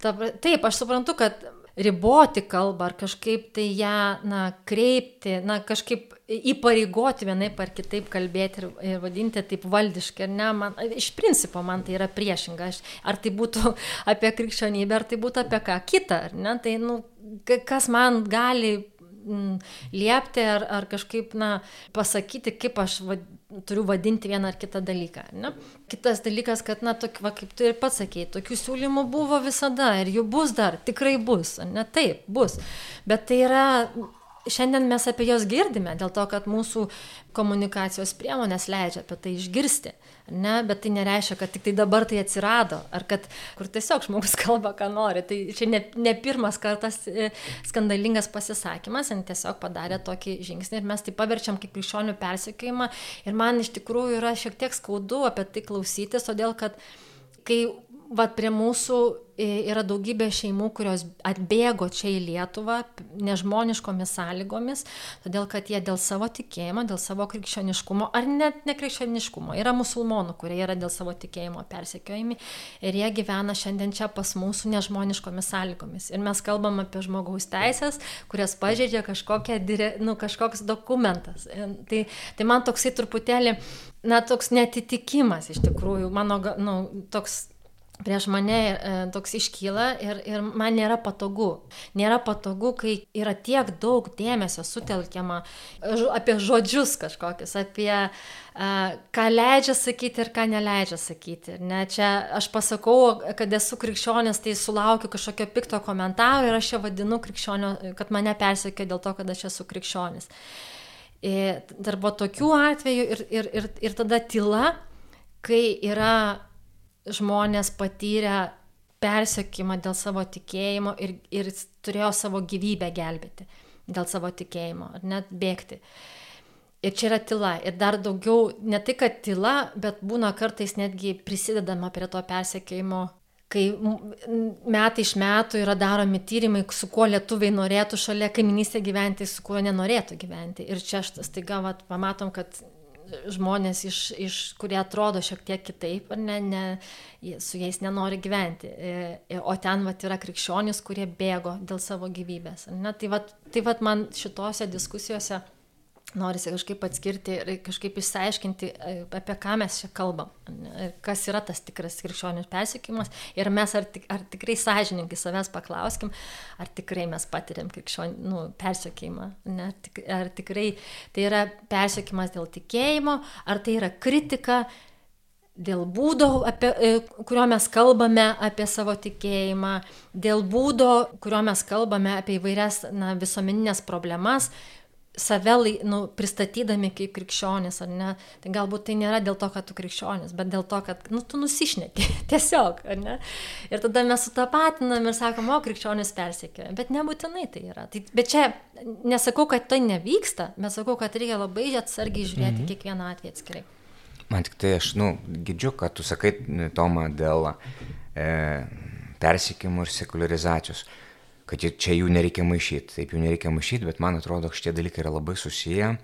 Taip, aš suprantu, kad riboti kalbą ar kažkaip tai ją na, kreipti, na, kažkaip įpareigoti vienaip ar kitaip kalbėti ir, ir vadinti taip valdiškai. Ne, man, iš principo man tai yra priešinga. Aš, ar tai būtų apie krikščionybę, ar tai būtų apie ką kitą. Ne, tai, nu, kas man gali mm, liepti ar, ar kažkaip na, pasakyti, kaip aš vad, turiu vadinti vieną ar kitą dalyką. Ne? Kitas dalykas, kad, na, tok, va, kaip tu ir pats sakėjai, tokių siūlymų buvo visada ir jų bus dar, tikrai bus, ne taip, bus. Bet tai yra šiandien mes apie juos girdime, dėl to, kad mūsų komunikacijos priemonės leidžia apie tai išgirsti. Ne, bet tai nereiškia, kad tik tai dabar tai atsirado, ar kad kur tiesiog žmogus kalba, ką nori. Tai čia ne, ne pirmas kartas e, skandalingas pasisakymas, jis tiesiog padarė tokį žingsnį ir mes tai paverčiam kaip krikščionių persikėjimą. Ir man iš tikrųjų yra šiek tiek skaudu apie tai klausytis, todėl kad kai vat prie mūsų yra daugybė šeimų, kurios atbėgo čia į Lietuvą nežmoniškomis sąlygomis, todėl kad jie dėl savo tikėjimo, dėl savo krikščioniškumo, ar net nekrikščioniškumo, yra musulmonų, kurie yra dėl savo tikėjimo persekiojami ir jie gyvena šiandien čia pas mūsų nežmoniškomis sąlygomis. Ir mes kalbam apie žmogaus teisės, kurias pažeidžia kažkokia, nu, kažkoks dokumentas. Tai, tai man toksai truputėlį, na, toks netitikimas iš tikrųjų, mano, nu, toks prieš mane e, toks iškyla ir, ir man nėra patogu. Nėra patogu, kai yra tiek daug dėmesio sutelkiama apie žodžius kažkokius, apie uh, ką leidžia sakyti ir ką neleidžia sakyti. Ne, čia aš pasakau, kad esu krikščionis, tai sulaukiu kažkokio pikto komentaro ir aš ją vadinu krikščionio, kad mane persekė dėl to, kad aš esu krikščionis. Dar buvo tokių atvejų ir, ir, ir, ir tada tyla, kai yra žmonės patyrė persiekimą dėl savo tikėjimo ir, ir turėjo savo gyvybę gelbėti dėl savo tikėjimo, ar net bėgti. Ir čia yra tyla. Ir dar daugiau, ne tai, kad tyla, bet būna kartais netgi prisidedama prie to persiekėjimo, kai metai iš metų yra daromi tyrimai, su kuo lietuviai norėtų šalia kaiminystė gyventi, su kuo nenorėtų gyventi. Ir čia staiga vat, pamatom, kad žmonės, iš, iš, kurie atrodo šiek tiek kitaip, ne, ne, su jais nenori gyventi. E, e, o ten vat, yra krikščionys, kurie bėgo dėl savo gyvybės. Ne? Tai, vat, tai vat man šitose diskusijose norisi kažkaip atskirti ir kažkaip išsiaiškinti, e, apie ką mes čia kalbam, kas yra tas tikras krikščionių persikimas ir mes ar, tik, ar tikrai sąžininkai savęs paklauskim, ar tikrai mes patiriam krikščionių nu, persiekimą, ar, tik, ar tikrai tai yra persiekimas dėl tikėjimo, ar tai yra kritika dėl būdo, apie, e, kurio mes kalbame apie savo tikėjimą, dėl būdo, kurio mes kalbame apie įvairias na, visuomeninės problemas, save nu, pristatydami kaip krikščionis, ar ne, tai galbūt tai nėra dėl to, kad tu krikščionis, bet dėl to, kad nu, tu nusišneki tiesiog, ar ne. Ir tada mes sutapatinam ir sakom, o krikščionis persekioja, bet nebūtinai tai yra. Tai, bet čia nesakau, kad tai nevyksta, bet sakau, kad reikia labai atsargiai žiūrėti mhm. kiekvieną atvejį atskirai. Man tik tai aš, nu, girdžiu, kad tu sakai, Toma, dėl e, persikimų ir sekularizacijos kad čia jų nereikia maišyti. Taip jų nereikia maišyti, bet man atrodo, šitie dalykai yra labai susiję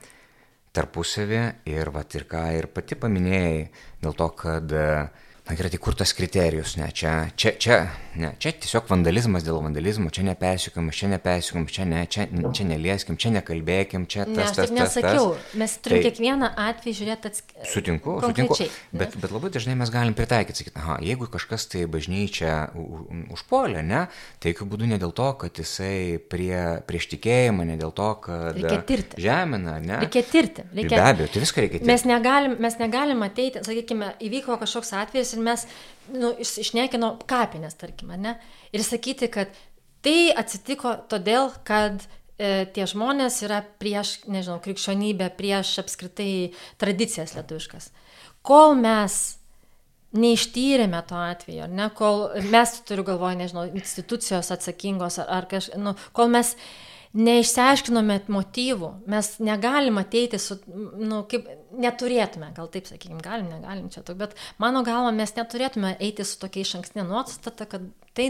tarpusavį ir, vat, ir ką ir pati paminėjai, dėl to, kad uh, Na gerai, tai kur tas kriterijus, ne, čia, čia, čia, ne, čia tiesiog vandalizmas dėl vandalizmo, čia nepersiekam, čia nepersiekam, čia, ne, čia, čia nelieskim, čia nekalbėkim, čia tas, ne, tas, tas. Nesakiau, tas. mes turim tai, kiekvieną atvejį žiūrėti atskirai. Sutinku, sutinku, bet, bet labai dažnai mes galim pritaikyti, sakyti, aha, jeigu kažkas tai bažnyčia užpuolė, ne, tai jokių būdų ne dėl to, kad jisai prie, prieš tikėjimą, ne dėl to, kad žemina, ne. Reikia tirti. Reikia, Be abejo, tai viską reikia tirti. Mes negalim, mes negalim ateiti, sakykime, įvyko kažkoks atvejis ir mes nu, išnekino kapinės, tarkim, ne? Ir sakyti, kad tai atsitiko todėl, kad e, tie žmonės yra prieš, nežinau, krikščionybę, prieš apskritai tradicijas lietuviškas. Kol mes neištyrėme to atveju, ne, kol mes, turiu galvoje, nežinau, institucijos atsakingos ar, ar kažkaip, nu, kol mes neišsiaiškinome motyvų, mes negalim ateiti su, nu, kaip, neturėtume, gal taip sakykim, galim, negalim čia, bet mano galva mes neturėtume eiti su tokia iš ankstinė nuostata, kad tai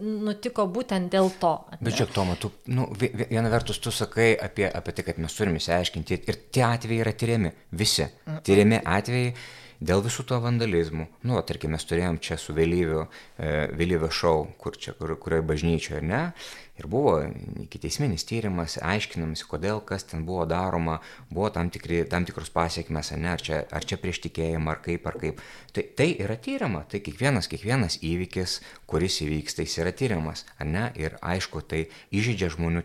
nutiko būtent dėl to. Bet čia, Toma, tu, nu, viena vertus tu sakai apie, apie tai, kad mes turime įsiaiškinti ir tie atvejai yra tyriami, visi. Tyriami atvejai dėl visų to vandalizmų. Nu, tarkim, mes turėjom čia su vėlyviu, e, vėlyvio šau, kur čia, kur, kurioje bažnyčioje, ne? Ir buvo ikiteisminis tyrimas, aiškinamasi, kodėl, kas ten buvo daroma, buvo tam, tikri, tam tikros pasiekmes, ne, ar čia, ar čia prieš tikėjimą, ar kaip, ar kaip. Tai, tai yra tyrima, tai kiekvienas, kiekvienas įvykis, kuris įvyksta, jis yra tyriamas, ar ne? Ir aišku, tai įžydžia žmonių,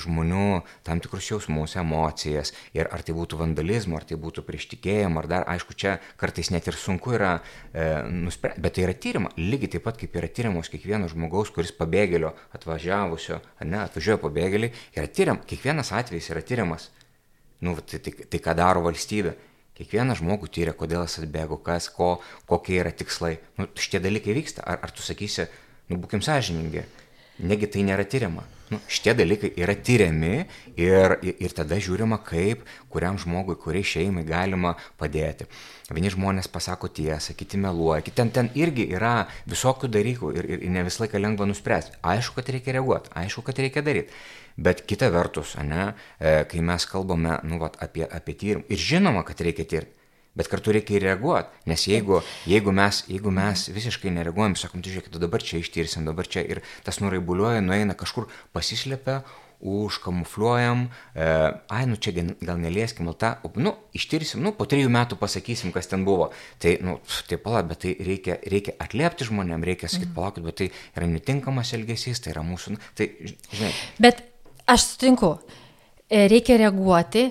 žmonių tam tikrus jausmus, emocijas. Ir ar tai būtų vandalizmo, ar tai būtų prieš tikėjimą, ar dar, aišku, čia kartais net ir sunku yra e, nuspręsti, bet tai yra tyrima. Lygiai taip pat kaip yra tyrimos kiekvieno žmogaus, kuris pabėgėlio atvažiavo ar ne, atvažiuoja pabėgėliai, yra tyriam, kiekvienas atvejis yra tyriamas. Nu, tai, tai, tai ką daro valstybė. Kiekvieną žmogų tyria, kodėl jis atbėgo, kas, ko, kokie yra tikslai. Nu, šitie dalykai vyksta. Ar, ar tu sakysi, nu, būkim sąžiningi, negi tai nėra tyriama. Nu, šitie dalykai yra tyriami ir, ir tada žiūrima, kaip kuriam žmogui, kuriai šeimai galima padėti. Vieni žmonės pasako tiesą, kiti meluoja, kiti ten, ten irgi yra visokių dalykų ir, ir, ir ne visą laiką lengva nuspręsti. Aišku, kad reikia reaguoti, aišku, kad reikia daryti. Bet kita vertus, ne, e, kai mes kalbame nu, vat, apie, apie tyrimą, ir žinoma, kad reikia tirti. Bet kartu reikia ir reaguoti, nes jeigu, jeigu, mes, jeigu mes visiškai nereaguojam, sakom, tai žiūrėkit, dabar čia ištirsim, dabar čia ir tas nuraibuliuoja, nueina kažkur, pasislėpia, užkamufliuojam, e, ai, nu čia gal nelieskim, tą, nu, ištirsim, nu, po trijų metų pasakysim, kas ten buvo. Tai, nu, tai pala, bet tai reikia, reikia atliepti žmonėm, reikia sakyti, mhm. palaukit, bet tai yra netinkamas elgesys, tai yra mūsų, nu, tai, žinai. Bet aš sutinku, e, reikia reaguoti,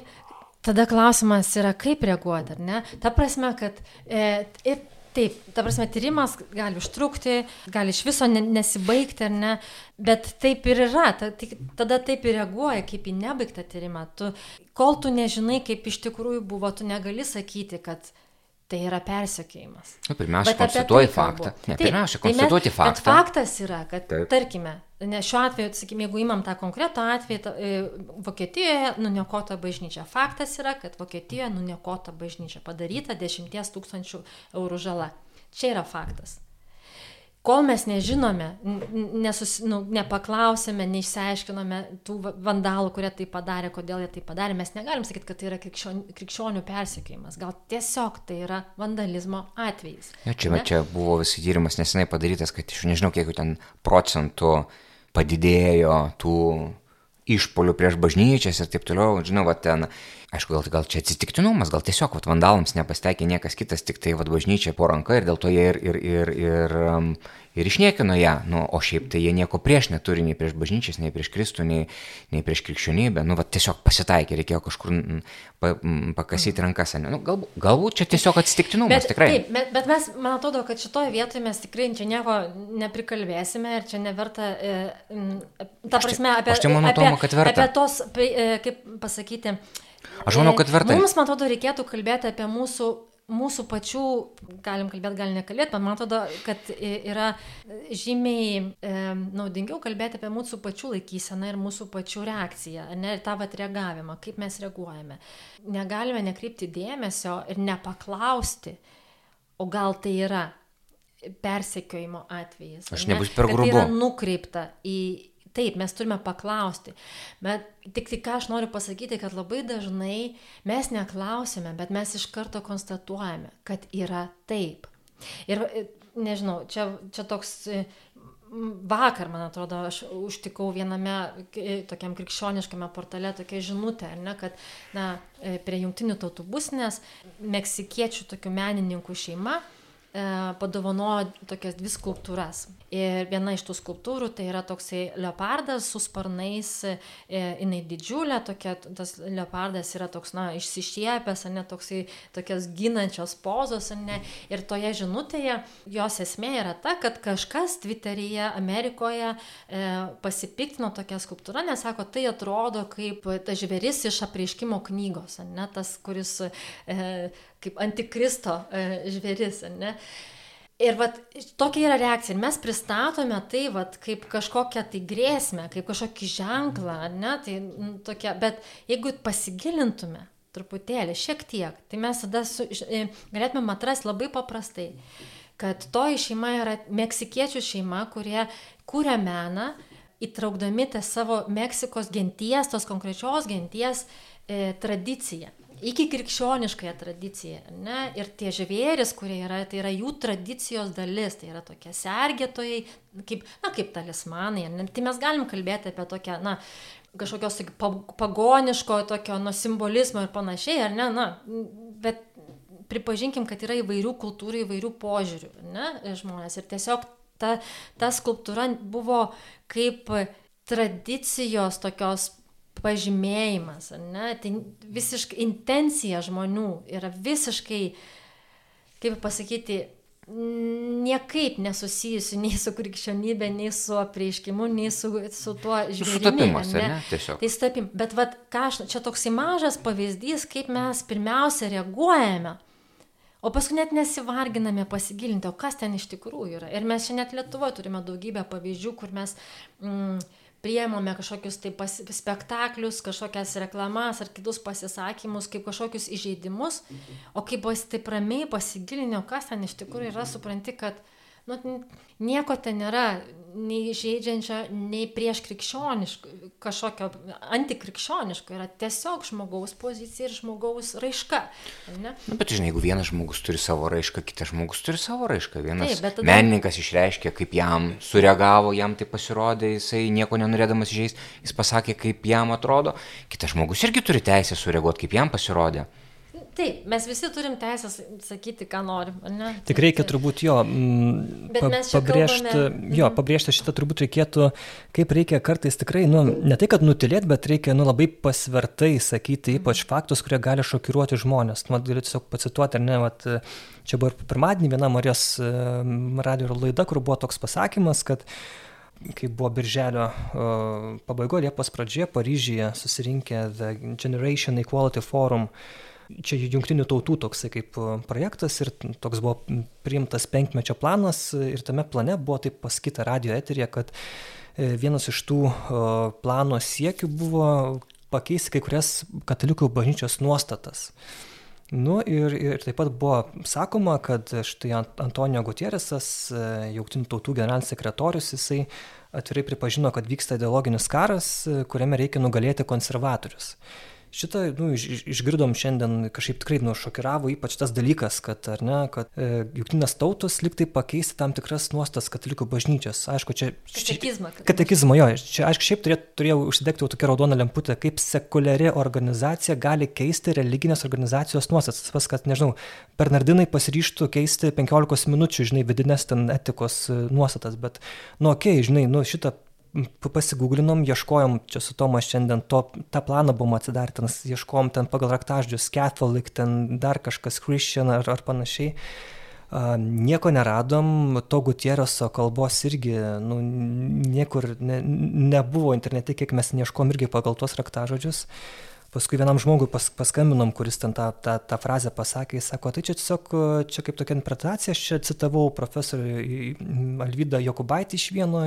Tada klausimas yra, kaip reaguoti, ar ne? Ta prasme, kad e, ir taip, ta prasme, tyrimas gali užtrukti, gali iš viso ne, nesibaigti, ar ne? Bet taip ir yra, ta, tada taip ir reaguoja, kaip į nebaigtą tyrimą. Tu, kol tu nežinai, kaip iš tikrųjų buvo, tu negali sakyti, kad tai yra persekiojimas. Nu, pirmiausia, tai konstatuoji tai faktą. Ne, Taip, pirmiausia, konstatuoti tai faktą. Faktas yra, kad, Taip. tarkime, nes šiuo atveju, sakykime, jeigu imam tą konkretų atvejį, ta, e, Vokietijoje nuniokota bažnyčia. Faktas yra, kad Vokietijoje nuniokota bažnyčia padaryta 10 tūkstančių eurų žala. Čia yra faktas kol mes nežinome, nesus, nu, nepaklausėme, neišsiaiškinome tų vandalų, kurie tai padarė, kodėl jie tai padarė, mes negalim sakyti, kad tai yra krikščionių, krikščionių persekiojimas. Gal tiesiog tai yra vandalizmo atvejis. Ja, čia, ne? čia buvo visi tyrimas nesenai padarytas, kad iš nežinau, kiek ten procentų padidėjo tų išpolių prieš bažnyčias ir taip toliau. Žinau, va ten Aišku, gal, gal čia atsitiktinumas, gal tiesiog vat, vandalams nepastekė niekas kitas, tik tai vat, bažnyčia po ranka ir dėl to jie ir, ir, ir, ir, um, ir išniekino ją. Nu, o šiaip tai jie nieko prieš neturi, nei prieš bažnyčias, nei prieš Kristų, nei, nei prieš krikščionybę. Nu, vat, tiesiog pasitaikė, reikėjo kažkur pa, pakasyti rankas. Nu, galbūt, galbūt čia tiesiog atsitiktinumas, bet, tikrai. Taip, bet, bet mes, man atrodo, kad šitoje vietoje mes tikrai čia nieko neprikalbėsime ir čia neverta, e, ta prasme, apie, aš čia manau, apie, Tomo, apie tos, e, kaip pasakyti, Aš manau, kad verta. Mums, man atrodo, reikėtų kalbėti apie mūsų mūsų pačių, galim kalbėti, gal nekalbėti, bet man atrodo, kad yra žymiai e, naudingiau kalbėti apie mūsų pačių laikyseną ir mūsų pačių reakciją, ne, ir tą vat reagavimą, kaip mes reaguojame. Negalime nekreipti dėmesio ir nepaklausti, o gal tai yra persekiojimo atvejis. Aš nebus per grubu. Tai yra nukreipta į, Taip, mes turime paklausti. Bet tik tai ką aš noriu pasakyti, kad labai dažnai mes neklausime, bet mes iš karto konstatuojame, kad yra taip. Ir nežinau, čia, čia toks vakar, man atrodo, aš užtikau viename tokiam krikščioniškame portale tokia žinutė, ne, kad na, e, prie jungtinių tautų busnės meksikiečių tokių menininkų šeima e, padovanojo tokias dvi skulptūras. Ir viena iš tų skulptūrų tai yra toksai leopardas su sparnais, e, jinai didžiulė, tokia, tas leopardas yra toks, na, išsišiepęs, ne toksai, tokios ginančios pozos, ne. Ir toje žinutėje jos esmė yra ta, kad kažkas Twitteryje Amerikoje e, pasipiktino tokią skulptūrą, nes sako, tai atrodo kaip tas žvėris iš apreiškimo knygos, ne, tas, kuris e, kaip antikristo e, žvėris, ne. Ir vat, tokia yra reakcija. Mes pristatome tai vat, kaip kažkokią tai grėsmę, kaip kažkokį ženklą, ne, tai nu, tokia, bet jeigu pasigilintume truputėlį, šiek tiek, tai mes tada su, e, galėtume atrasti labai paprastai, kad toji šeima yra meksikiečių šeima, kurie kūrė meną, įtraukdami tą savo Meksikos genties, tos konkrečios genties e, tradiciją. Iki krikščioniškąją tradiciją. Ne? Ir tie žvėris, kurie yra, tai yra jų tradicijos dalis, tai yra tokie sergėtojai, kaip, na, kaip talismanai. Ne? Tai mes galim kalbėti apie tokią, na, kažkokios pagoniško tokio nu, simbolizmo ir panašiai, ar ne, na, bet pripažinkim, kad yra įvairių kultūrų, įvairių požiūrių, ne, žmonės. Ir tiesiog ta, ta skulptūra buvo kaip tradicijos tokios pažymėjimas, ne? tai visiškai intencija žmonių yra visiškai, kaip pasakyti, niekaip nesusijusi nei su krikščionybė, nei su apreiškimu, nei su, su tuo žvilgsniu. Sutapimas, ne? ne? Tiesiog. Tai sutapim. Bet vat, ką aš, čia toksai mažas pavyzdys, kaip mes pirmiausia reaguojame O paskui net nesivarginame pasigilinti, o kas ten iš tikrųjų yra. Ir mes čia net Lietuvoje turime daugybę pavyzdžių, kur mes mm, priemame kažkokius tai pas, spektaklius, kažkokias reklamas ar kitus pasisakymus, kaip kažkokius įžeidimus, o kaip taip ramiai pasigilinio, kas ten iš tikrųjų yra, supranti, kad nu, nieko ten nėra nei žaidžiančio, nei prieš krikščioniško, kažkokio antikrikščioniško, yra tiesiog žmogaus pozicija ir žmogaus raiška. Na, bet žinai, jeigu vienas žmogus turi savo raišką, kitas žmogus turi savo raišką. Vienas Taip, tada... menininkas išreiškė, kaip jam sureagavo, jam tai pasirodė, jisai nieko nenorėdamas žaisti, jis pasakė, kaip jam atrodo, kitas žmogus irgi turi teisę sureaguoti, kaip jam pasirodė. Taip, mes visi turim teisę sakyti, ką norim. Ne? Tik reikia turbūt jo mm, pa, pabrėžti, kalbame... jo, mhm. pabrėžti šitą turbūt reikėtų, kaip reikia kartais tikrai, nu, ne tai, kad nutilėti, bet reikia nu, labai pasvertai sakyti, ypač mhm. faktus, kurie gali šokiruoti žmonės. Nu, galiu tiesiog pacituoti, ar ne, vat, čia buvo pirmadienį viena Marijos radio laida, kur buvo toks pasakymas, kad kai buvo birželio pabaigoje, Liepos pradžioje, Paryžyje susirinkę The Generation Equality Forum uh, čia jungtinių tautų toksai kaip e, projektas ir toks buvo priimtas penkmečio planas ir tame plane buvo taip pasakyta radio eterija, kad e, vienas iš tų e, plano siekių buvo pakeisti kai kurias katalikų bažnyčios nuostatas. Nu ir, ir taip pat buvo sakoma, kad štai Antonijo Gutierrezas, jungtinių tautų generalinis sekretorius, jisai atvirai pripažino, kad vyksta ideologinis karas, kuriame reikia nugalėti konservatorius. Šitą nu, iš, išgirdom šiandien kažkaip tikrai nušokiravo, ypač tas dalykas, kad, ar ne, kad e, jungtinės tautos liktai pakeisti tam tikras nuostas katalikų bažnyčios. Aišku, čia... Katekizmą. Katekizmo, jo. Čia, aišku, šiaip turėjau, turėjau užsidegti jau tokią raudoną lemputę, kaip sekuliari organizacija gali keisti religinės organizacijos nuostatas. Pas, kad, nežinau, Bernardinai pasiryštų keisti 15 minučių, žinai, vidinės ten etikos e, nuostatas, bet, nu, okei, okay, žinai, nu, šitą pasigūglinom, ieškojom, čia su Tomas šiandien to, tą planą buvom atsidarę, ieškojom ten pagal raktaždžius, Catholic, ten dar kažkas Christian ar, ar panašiai. Uh, nieko neradom, to Gutieroso kalbos irgi nu, niekur ne, nebuvo internete, kiek mes neieškom irgi pagal tuos raktažodžius. Uh, Paskui vienam žmogui pas, paskambinom, kuris ten tą, tą, tą frazę pasakė, jis sako, tai čia tiesiog, čia kaip tokia interpretacija, aš čia citavau profesorių Alvydą Jokubaitį iš vieno,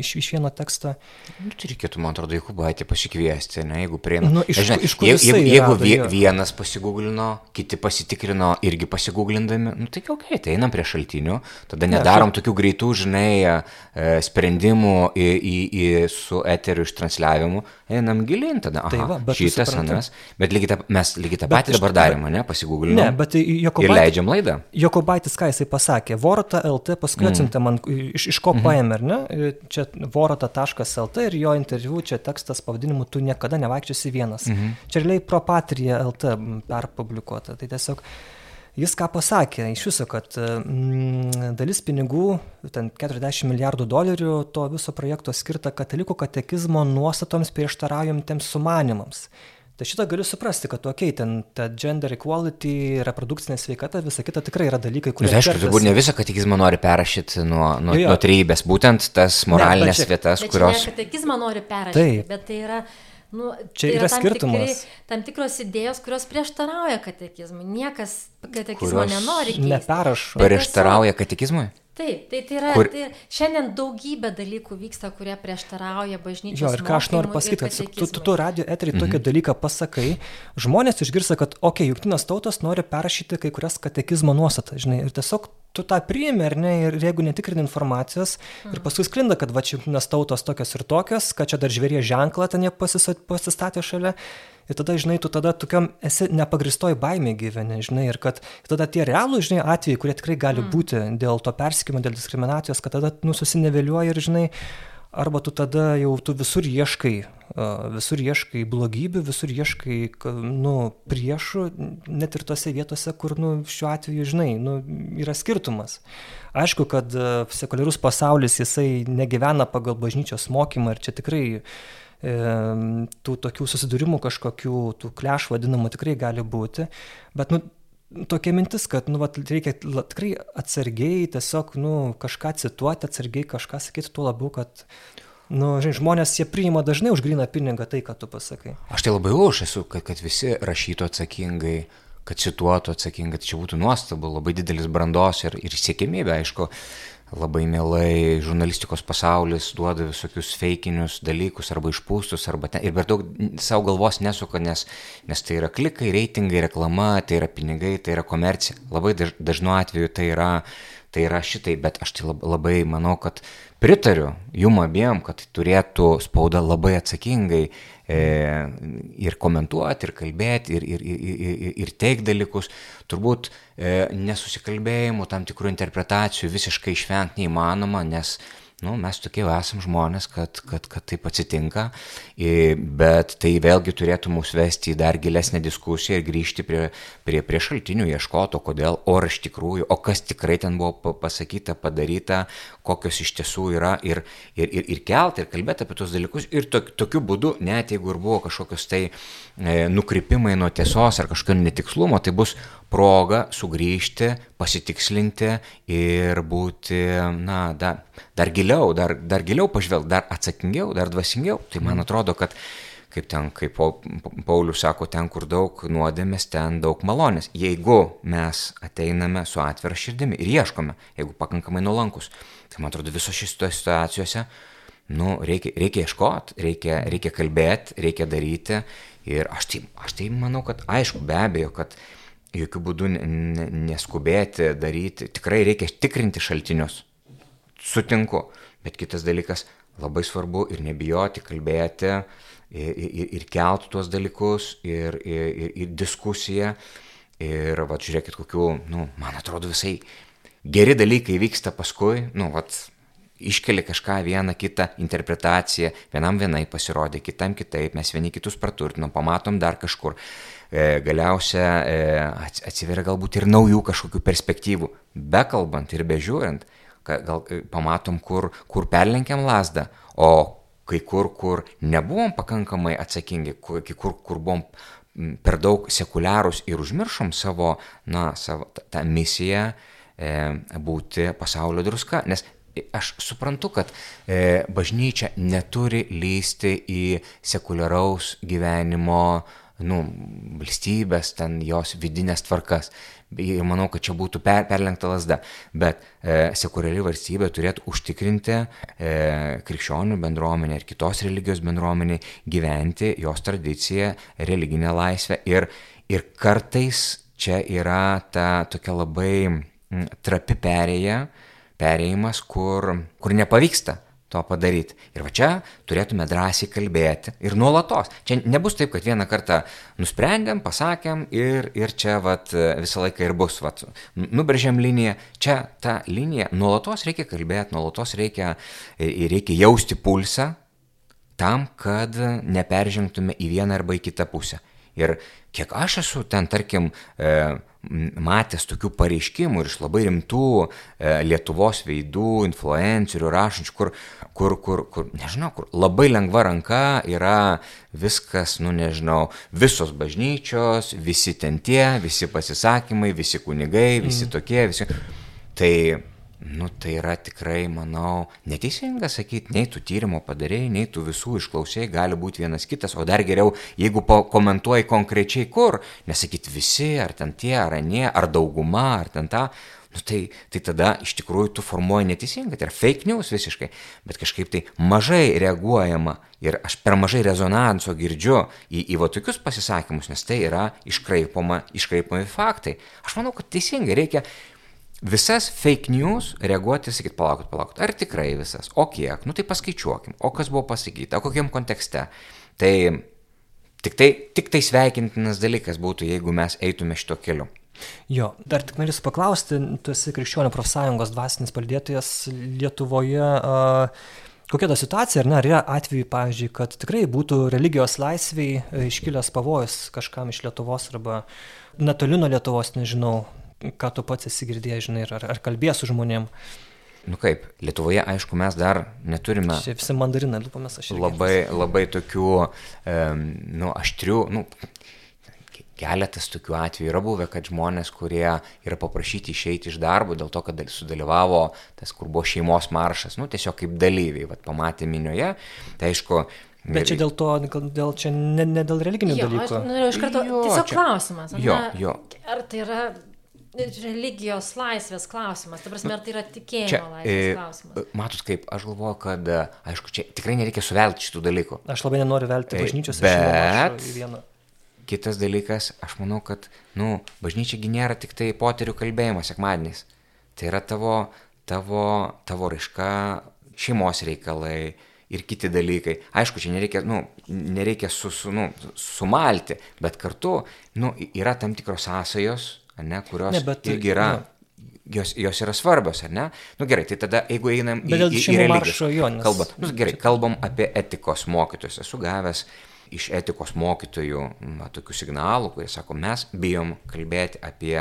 iš, iš vieno teksto. Nu, tai reikėtų, man atrodo, Jokubaitį pasikviesti, ne, jeigu prieina. Nu, iš, Žinai, iš kur jeigu, jeigu, jeigu vie, vienas pasigūglino, kiti pasitikrino irgi pasigūglindami, nu tai ok, tai einam prie šaltinių, tada nedarom ne, tokių greitų, žinai, e, sprendimų į, į, į, su eteriu ištransliavimu, einam gilin tada. Aha, tai va, šitas anas, bet lygiai ta, mes lygiai tą patį dabar darėme, ne, pasigūglinome. Ne, bet Jokobaitis, ir leidžiam laidą. Jokobaitis, ką jisai pasakė, vorata LT paskui mm. atsintė man, iš, iš ko mm -hmm. paėmė, ar ne, čia vorata.lt ir jo interviu, čia tekstas pavadinimu, tu niekada nevaikščiosi vienas. Mm -hmm. Čia realiai Propatria LT perpublikuota, tai tiesiog Jis ką pasakė iš viso, kad mm, dalis pinigų, ten 40 milijardų dolerių to viso projekto skirta katalikų katekizmo nuostatoms prieštaraujantiems sumanimams. Tai šitą galiu suprasti, kad, okei, okay, ten ta gender equality, reprodukcinė sveikata, visa kita tikrai yra dalykai, kurie... Tai aišku, turbūt ne visą katekizmą nori perrašyti nuo, nuo, jo, jo. nuo trejybės, būtent tas moralinės ne, vietas, kurios... Ne katekizmą nori perrašyti, Taip. bet tai yra... Nu, čia tai yra, yra tam skirtumas. Tikri, tam tikros idėjos, kurios prieštarauja katekizmui. Niekas katekizmo kurios nenori. Neperašo. Prieštarauja katekizmui? Taip, tai, tai yra, Kur... tai šiandien daugybė dalykų vyksta, kurie prieštarauja bažnyčios. Jo, ir ką aš noriu pasakyti, kad tu, tu, tu radio eterį mhm. tokį dalyką pasakai, žmonės išgirsta, kad, okei, okay, jungtinės tautos nori perrašyti kai kurias katekizmo nuostatas, žinai, ir tiesiog tu tą priimi, ar ne, ir jeigu netikrini informacijos, ir paskui sklinda, kad va čia jungtinės tautos tokios ir tokios, kad čia dar žvėrie ženklą ten jie pasistatė šalia. Ir tada, žinai, tu tada tokiam esi nepagristoj baimė gyveni, žinai, ir kad tada tie realūs, žinai, atvejai, kurie tikrai gali mm. būti dėl to persikimo, dėl diskriminacijos, kad tada, nu, susineveliuoja ir, žinai, arba tu tada jau tu visur ieškai, visur ieškai blogybių, visur ieškai, ka- nu, priešų, net ir tose vietose, kur, nu, šiuo atveju, žinai, nu, yra skirtumas. Aišku, kad sekuliarus pasaulis, jisai negyvena pagal bažnyčios mokymą ir čia tikrai tų tokių susidūrimų kažkokių, tų kleš vadinamų tikrai gali būti, bet, nu, tokia mintis, kad, nu, vat, reikia tikrai atsargiai tiesiog, nu, kažką cituoti, atsargiai kažką sakyti, tuo labiau, kad, nu, žinai, žmonės jie priima dažnai už gryną pinigą tai, ką tu pasakai. Aš tai labai už esu, kad, kad visi rašytų atsakingai, kad cituotų atsakingai, tai čia būtų nuostabu, labai didelis brandos ir, ir siekimybė, aišku, labai mielai žurnalistikos pasaulis duoda visokius feikinius dalykus arba išpūstus, arba ten, ir per daug savo galvos nesuka, nes, nes tai yra klikai, reitingai, reklama, tai yra pinigai, tai yra komercija. Labai daž, dažnu atveju tai yra, tai yra šitai, bet aš tai lab- labai manau, kad pritariu jum abiem, kad turėtų spauda labai atsakingai ir komentuoti, ir kalbėti, ir, ir, ir, ir, ir teikti dalykus. Turbūt e, nesusikalbėjimų, tam tikrų interpretacijų visiškai išvengti neįmanoma, nes nu, mes tokie jau esam žmonės, kad, kad, kad taip atsitinka, bet tai vėlgi turėtų mus vesti į dar gilesnę diskusiją ir grįžti prie, prie, prie šaltinių, ieškoto, kodėl, o ar iš tikrųjų, o kas tikrai ten buvo pa- pasakyta, padaryta, kokios iš tiesų yra ir, ir, ir, ir kelti, ir kalbėti apie tos dalykus. Ir tok, tokiu būdu, net jeigu ir buvo kažkokios tai e, nukrypimai nuo tiesos ar kažkokio netikslumo, tai bus proga sugrįžti, pasitikslinti ir būti, na, da, dar giliau, dar, dar giliau pažvelgti, dar atsakingiau, dar dvasingiau. Tai man atrodo, kad kaip ten, kaip Pau- Paulius sako, ten, kur daug nuodėmės, ten daug malonės. Jeigu mes ateiname su atvira širdimi ir ieškome, jeigu pakankamai nuolankus, tai man atrodo, visos šitose situacijose, nu, reikia, reikia ieškoti, reikia, reikia kalbėti, reikia daryti. Ir aš tai, aš tai manau, kad aišku, be abejo, kad jokių būdų ne- ne- neskubėti daryti, tikrai reikia tikrinti šaltinius, sutinku, bet kitas dalykas labai svarbu ir nebijoti kalbėti ir, ir, ir kelti tuos dalykus ir, ir, ir, ir diskusiją. Ir, va, žiūrėkit, kokiu, nu, man atrodo, visai geri dalykai vyksta paskui, nu, va, iškeli kažką vieną kitą interpretaciją, vienam vienai pasirodė, kitam kitaip, mes vieni kitus praturtinom, pamatom dar kažkur. E, galiausia e, ats- atsiveria galbūt ir naujų kažkokių perspektyvų, bekalbant ir bežiūrint, gal e, pamatom, kur, kur perlenkiam lasdą, o kai kur, kur nebuvom pakankamai atsakingi, kai kur, kur buvom per daug sekuliarūs ir užmiršom savo, na, savo tą, misiją e, būti pasaulio druska. Nes aš suprantu, kad e, bažnyčia neturi lysti į sekuliaraus gyvenimo, nu, valstybės, ten jos vidinės tvarkas. Ir manau, kad čia būtų per, perlenkta lasda. Bet e, sekuliari valstybė turėtų užtikrinti e, krikščionių bendruomenė ir kitos religijos bendruomenė gyventi jos tradiciją, religinę laisvę. Ir, ir kartais čia yra ta tokia labai trapi perėja, perėjimas, kur, kur nepavyksta to padaryti. Ir va čia turėtume drąsiai kalbėti ir nuolatos. Čia nebus taip, kad vieną kartą nusprendėm, pasakėm ir, ir čia vat, visą laiką ir bus. Vat, nubrėžėm liniją. Čia ta linija, nuolatos reikia kalbėti, nuolatos reikia, ir reikia jausti pulsą tam, kad neperžengtume į vieną arba į kitą pusę. Ir kiek aš esu ten, tarkim, e, matęs tokių pareiškimų ir iš labai rimtų e, Lietuvos veidų, influencerių, rašančių, kur, kur, kur, kur, nežinau, kur labai lengva ranka yra viskas, nu nežinau, visos bažnyčios, visi ten tie, visi pasisakymai, visi kunigai, visi tokie, visi. Tai Nu, tai yra tikrai, manau, neteisinga sakyti, nei tu tyrimo padarėjai, nei tu visų išklausėjai, gali būti vienas kitas, o dar geriau, jeigu komentuoji konkrečiai kur, nesakyti visi, ar ten tie, ar anie, ar dauguma, ar ten ta, nu, tai, tai tada iš tikrųjų tu formuoji neteisingai, tai yra fake news visiškai, bet kažkaip tai mažai reaguojama ir aš per mažai rezonanso girdžiu į, į va tokius pasisakymus, nes tai yra iškraipoma, iškraipomi faktai. Aš manau, kad teisingai reikia visas fake news reaguoti ir sakyti, palaukit, palaukit, ar tikrai visas, o kiek, nu tai paskaičiuokim, o kas buvo pasakyta, kokiam kontekste. Tai tik tai, tik tai sveikintinas dalykas būtų, jeigu mes eitume šito keliu. Jo, dar tik norėsiu paklausti, tu esi krikščionių profsąjungos dvasinis paldėtojas Lietuvoje. Uh, Kokia ta situacija, ar ne, ar yra atveju, pavyzdžiui, kad tikrai būtų religijos laisviai iškilęs pavojus kažkam iš Lietuvos arba netoli nuo Lietuvos, nežinau, ką tu pats esi girdėjęs, žinai, ar, ar kalbės su žmonėm. Nu kaip, Lietuvoje, aišku, mes dar neturime. Čia visi mandarinai, lūpomis aš. Labai, labai tokių, um, nu, aštrių, nu, keletas tokių atvejų yra buvę, kad žmonės, kurie yra paprašyti išeiti iš darbo dėl to, kad sudalyvavo tas, kur buvo šeimos maršas, nu, tiesiog kaip dalyviai, vat, pamatė minioje, tai aišku, Bet čia dėl to, dėl čia ne, ne dėl religinių jo, dalykų. Aš norėjau iš karto, jo, tiesiog čia... klausimas. Jo, jo. Ar tai yra religijos laisvės klausimas, ta prasme, ar tai yra tikėjimo čia, laisvės e, klausimas? Matot, kaip aš galvoju, kad, aišku, čia tikrai nereikia suvelti šitų dalykų. Aš labai nenoriu velti e, bažnyčios bet... į vieną. Kitas dalykas, aš manau, kad, nu, bažnyčiagi nėra tik tai poterių kalbėjimas sekmadieniais. Tai yra tavo, tavo, tavo raiška, šeimos reikalai ir kiti dalykai. Aišku, čia nereikia, nu, nereikia su, su, nu, sumalti, bet kartu, nu, yra tam tikros sąsajos ne, kurios ne, bet, irgi yra. Nu, jos, jos yra svarbios, ar ne? Na nu, gerai, tai tada jeigu einam į, į, į religiją, kalbam, nu, gerai, kalbam apie etikos mokytojus. Esu gavęs iš etikos mokytojų va, tokių signalų, kurie sako, mes bijom kalbėti apie,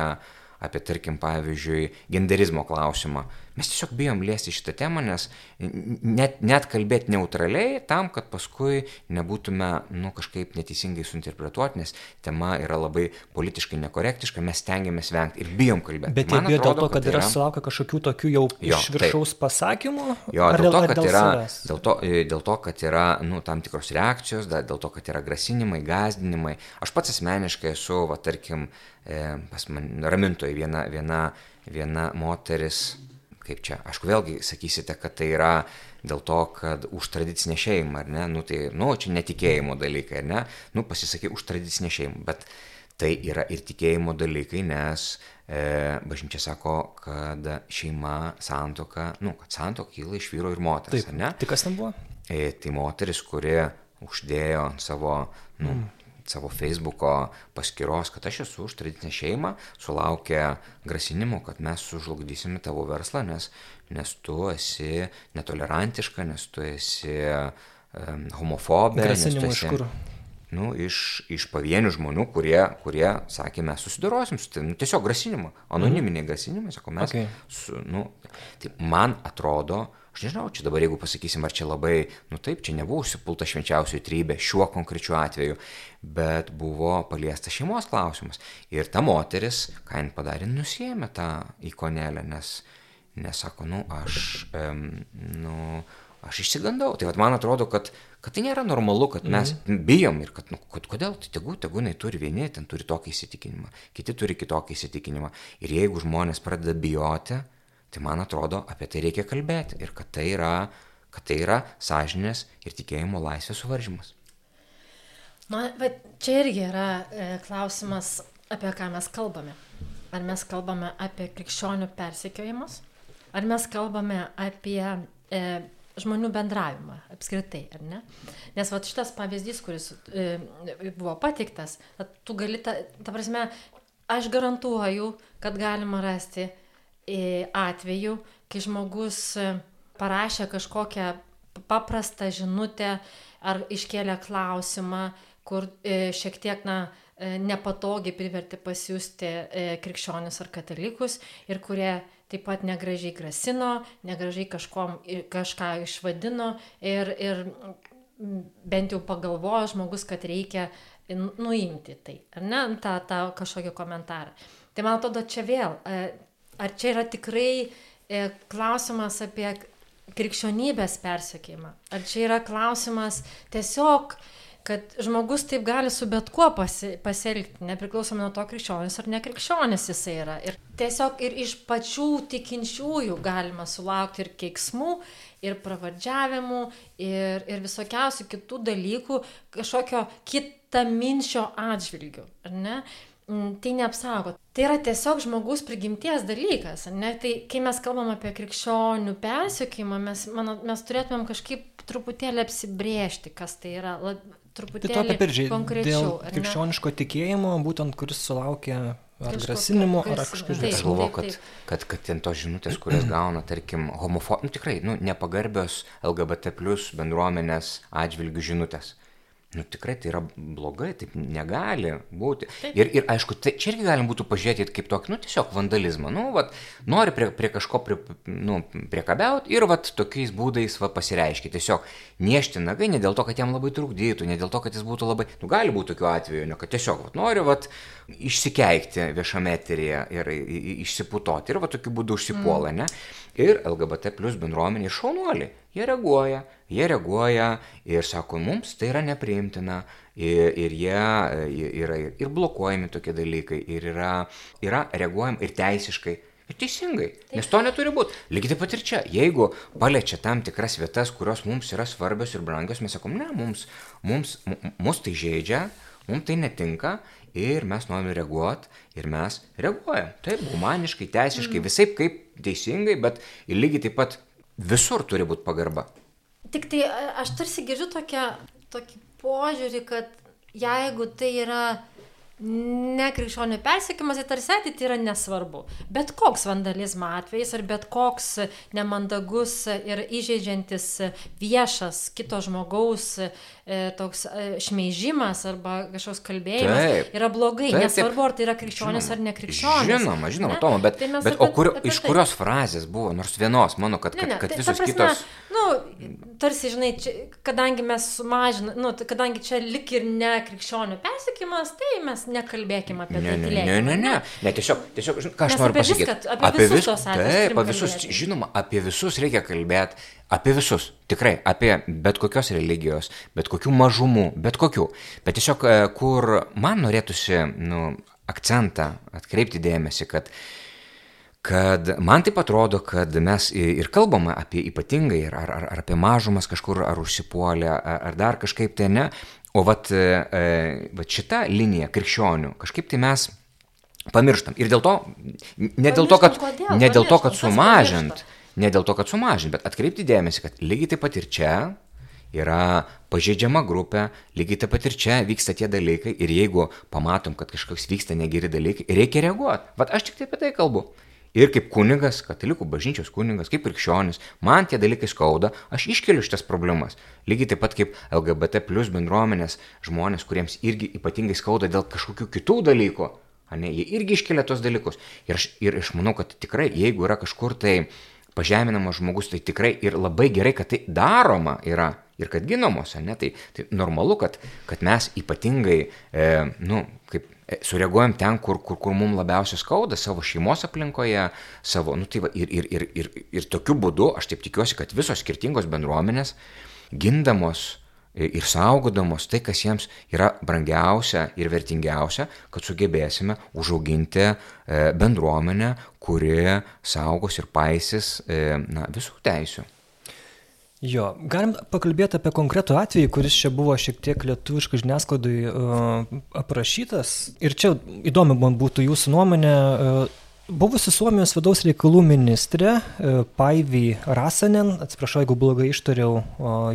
apie tarkim, pavyzdžiui, genderizmo klausimą Mes tiesiog bijom liesti šitą temą, nes net, net kalbėti neutraliai tam, kad paskui nebūtume, nu, kažkaip neteisingai suinterpretuoti, nes tema yra labai politiškai nekorektiška, mes stengiamės vengti ir bijom kalbėti. Bet jie bijo dėl to, kad, kad yra, sulaukę kažkokių tokių jau jo, iš viršaus taip. pasakymų? Jo, dėl to, kad dėl yra, dėl to, e, dėl to, kad yra, nu, tam tikros reakcijos, dėl to, kad yra grasinimai, gazdinimai. Aš pats asmeniškai esu, va, tarkim, pas man ramintoji viena, viena, viena moteris. Kaip čia, aišku, vėlgi sakysite, kad tai yra dėl to, kad už tradicinę šeimą, ar ne, nu tai, nu, čia netikėjimo dalykai, ar ne, nu, pasisakai už tradicinę šeimą, bet tai yra ir tikėjimo dalykai, nes e, bažnyčia sako, kad šeima, santoka, nu, kad santoka kyla iš vyro ir moters, Taip, ar ne? Tai kas ten buvo? E, tai moteris, kuri uždėjo savo, nu, mm savo Facebooko paskyros, kad aš esu už tradicinę šeimą, sulaukė grasinimų, kad mes sužlugdysime tavo verslą, nes, nes tu esi netolerantiška, nes tu esi um, homofobė. Grasinimų esi, iš kur? Nu, iš, iš pavienių žmonių, kurie, kurie sakė, mes susidorosim su tai, nu, tiesiog grasinimą, anoniminiai mm. grasinimai, sako, mes, okay. su, nu, tai man atrodo, Aš nežinau, čia dabar jeigu pasakysim, ar čia labai, nu taip, čia nebuvo užsipulta švenčiausioji trybė šiuo konkrečiu atveju, bet buvo paliestas šeimos klausimas. Ir ta moteris, ką jin padarė, nusėmė tą ikonėlę, nes, nes sako, nu aš, um, nu, aš išsigandau. Tai vat, man atrodo, kad, kad tai nėra normalu, kad mes mm. bijom ir kad, nu, kad kodėl, tai tegu, tegu jinai turi vieni, ten turi tokį įsitikinimą, kiti turi kitokį įsitikinimą. Ir jeigu žmonės pradeda bijoti, Tai man atrodo, apie tai reikia kalbėti ir kad tai yra, kad tai yra sąžinės ir tikėjimo laisvės suvaržymas. Man, bet čia irgi yra e, klausimas, apie ką mes kalbame. Ar mes kalbame apie krikščionių persekiojimus, ar mes kalbame apie e, žmonių bendravimą apskritai, ar ne? Nes va šitas pavyzdys, kuris e, buvo patiktas, tu gali, ta, ta prasme, aš garantuoju, kad galima rasti atveju, kai žmogus e, parašė kažkokią paprastą žinutę ar iškėlė klausimą, kur e, šiek tiek, na, e, nepatogiai privertė pasiūsti krikščionius ar katalikus ir kurie taip pat negražiai grasino, negražiai kažkom, kažką išvadino ir, ir bent jau pagalvojo žmogus, kad reikia nuimti tai, ar ne, tą, tą kažkokį komentarą. Tai man atrodo, čia vėl ar čia yra tikrai e, klausimas apie krikščionybės persiekimą? Ar čia yra klausimas tiesiog, kad žmogus taip gali su bet kuo pasi, pasielgti, nepriklausomai nuo to krikščionis ar nekrikščionis jisai yra. Ir tiesiog ir iš pačių tikinčiųjų galima sulaukti ir keiksmų, ir pravardžiavimų, ir, ir visokiausių kitų dalykų, kažkokio kitaminčio atžvilgių, ar ne? Mm, tai neapsaugo. Tai yra tiesiog žmogaus prigimties dalykas. Ne? Tai kai mes kalbam apie krikščionių persiekimą, mes, mano, mes turėtumėm kažkaip truputėlį apsibriežti, kas tai yra. La, truputėlį tai to apirdžiai, konkrečiau. Dėl krikščioniško tikėjimo, būtent kuris sulaukia ar grasinimų, ar kažkokių žinutės. Aš galvoju, kad, kad, kad ten tos žinutės, kurias gauna, tarkim, homofobijos, nu tikrai, nu, nepagarbios LGBT plus bendruomenės atžvilgių žinutės nu tikrai tai yra blogai, taip negali būti. Taip. Ir, ir aišku, tai čia irgi galim būtų pažiūrėti kaip tokį, nu tiesiog vandalizmą. Nu, vat, nori prie, prie kažko prie, nu, priekabiauti ir vat, tokiais būdais va, pasireiškia. Tiesiog niešti nagai ne dėl to, kad jam labai trukdytų, ne dėl to, kad jis būtų labai, nu gali būti tokių atvejų, ne kad tiesiog vat, nori vat, išsikeikti viešame eteryje ir išsiputoti ir va tokiu būdu užsipuola, mm. ne? Ir LGBT plus bendruomenė šaunuoliai, jie reaguoja, Jie reaguoja ir sako, mums tai yra nepriimtina ir, ir jie yra ir blokuojami tokie dalykai ir yra, yra reaguojama ir teisiškai. Ir teisingai, nes to neturi būti. Lygiai taip pat ir čia. Jeigu paliečia tam tikras vietas, kurios mums yra svarbios ir brangios, mes sakom, ne, mums, mums, mus tai žaidžia, mums tai netinka ir mes norime reaguoti ir mes reaguojam. Taip, humaniškai, teisiškai, mm. visai kaip teisingai, bet lygiai taip pat visur turi būti pagarba. Tik tai aš tarsi girdžiu tokią, tokį požiūrį, kad jeigu tai yra nekrikščionių persiekimas, tai tarsi ateit yra nesvarbu. Bet koks vandalizmo atvejis ar bet koks nemandagus ir įžeidžiantis viešas kito žmogaus toks e, šmeižimas arba kažkoks kalbėjimas taip, yra blogai. Taip, Nesvarbu, taip. ar tai yra krikščionis žinoma, ar nekrikščionis. Žinoma, žinoma, ne? Toma, bet, tai bet apie, o kur, iš tai. kurios frazės buvo, nors vienos, mano, kad, kad, ne, ne, kad visos prasme, kitos. Nu, tarsi, žinai, čia, kadangi mes sumažiname, nu, kadangi čia lik ir ne krikščionių persiekimas, tai mes nekalbėkime apie ne, tai. Ne, ne, ne, ne, ne, tiesiog, tiesiog žinai, ką aš noriu pasakyti. Viską, apie, apie visus atvejus. Taip, apie visus, žinoma, apie visus reikia kalbėti Apie visus, tikrai, apie bet kokios religijos, bet kokių mažumų, bet kokių. Bet tiesiog, e, kur man norėtųsi nu, akcentą atkreipti dėmesį, kad kad man taip atrodo, kad mes ir kalbame apie ypatingai, ar, ar, ar apie mažumas kažkur, ar užsipuolę, ar, ar dar kažkaip tai ne, o vat, e, e, vat šita linija krikščionių, kažkaip tai mes pamirštam. Ir dėl to, ne dėl to, kad, ne dėl to, kad sumažint, Ne dėl to, kad sumažinti, bet atkreipti dėmesį, kad lygiai taip pat ir čia yra pažeidžiama grupė, lygiai taip pat ir čia vyksta tie dalykai ir jeigu pamatom, kad kažkoks vyksta negeri dalykai, reikia reaguoti. Vat aš tik tai apie tai kalbu. Ir kaip kunigas, katalikų bažnyčios kunigas, kaip krikščionis, man tie dalykai skauda, aš iškeliu šitas problemas. Lygiai taip pat kaip LGBT plus bendruomenės žmonės, kuriems irgi ypatingai skauda dėl kažkokių kitų dalykų. Ne, jie irgi iškelia tos dalykus. Ir aš, ir aš manau, kad tikrai, jeigu yra kažkur tai uh, pažeminamas žmogus, tai tikrai ir labai gerai, kad tai daroma yra ir kad ginamos, ne, tai, tai normalu, kad, kad mes ypatingai, e, nu, kaip e, sureaguojam ten, kur, kur, kur mums labiausiai skauda, savo šeimos aplinkoje, savo, nu, tai va, ir, ir, ir, ir, ir tokiu būdu, aš taip tikiuosi, kad visos skirtingos bendruomenės, gindamos ir saugodamos tai, kas jiems yra brangiausia ir vertingiausia, kad sugebėsime užauginti e, bendruomenę, kuri saugos ir paisys e, na, visų teisių. Jo, galim pakalbėti apie konkretų atvejį, kuris čia buvo šiek tiek lietuviškai žiniasklaidai uh, aprašytas. Ir čia įdomi man būtų jūsų nuomonė. Uh, Buvusi Suomijos vidaus reikalų ministrė Paivy Rasanen, atsiprašau, jeigu blogai ištariau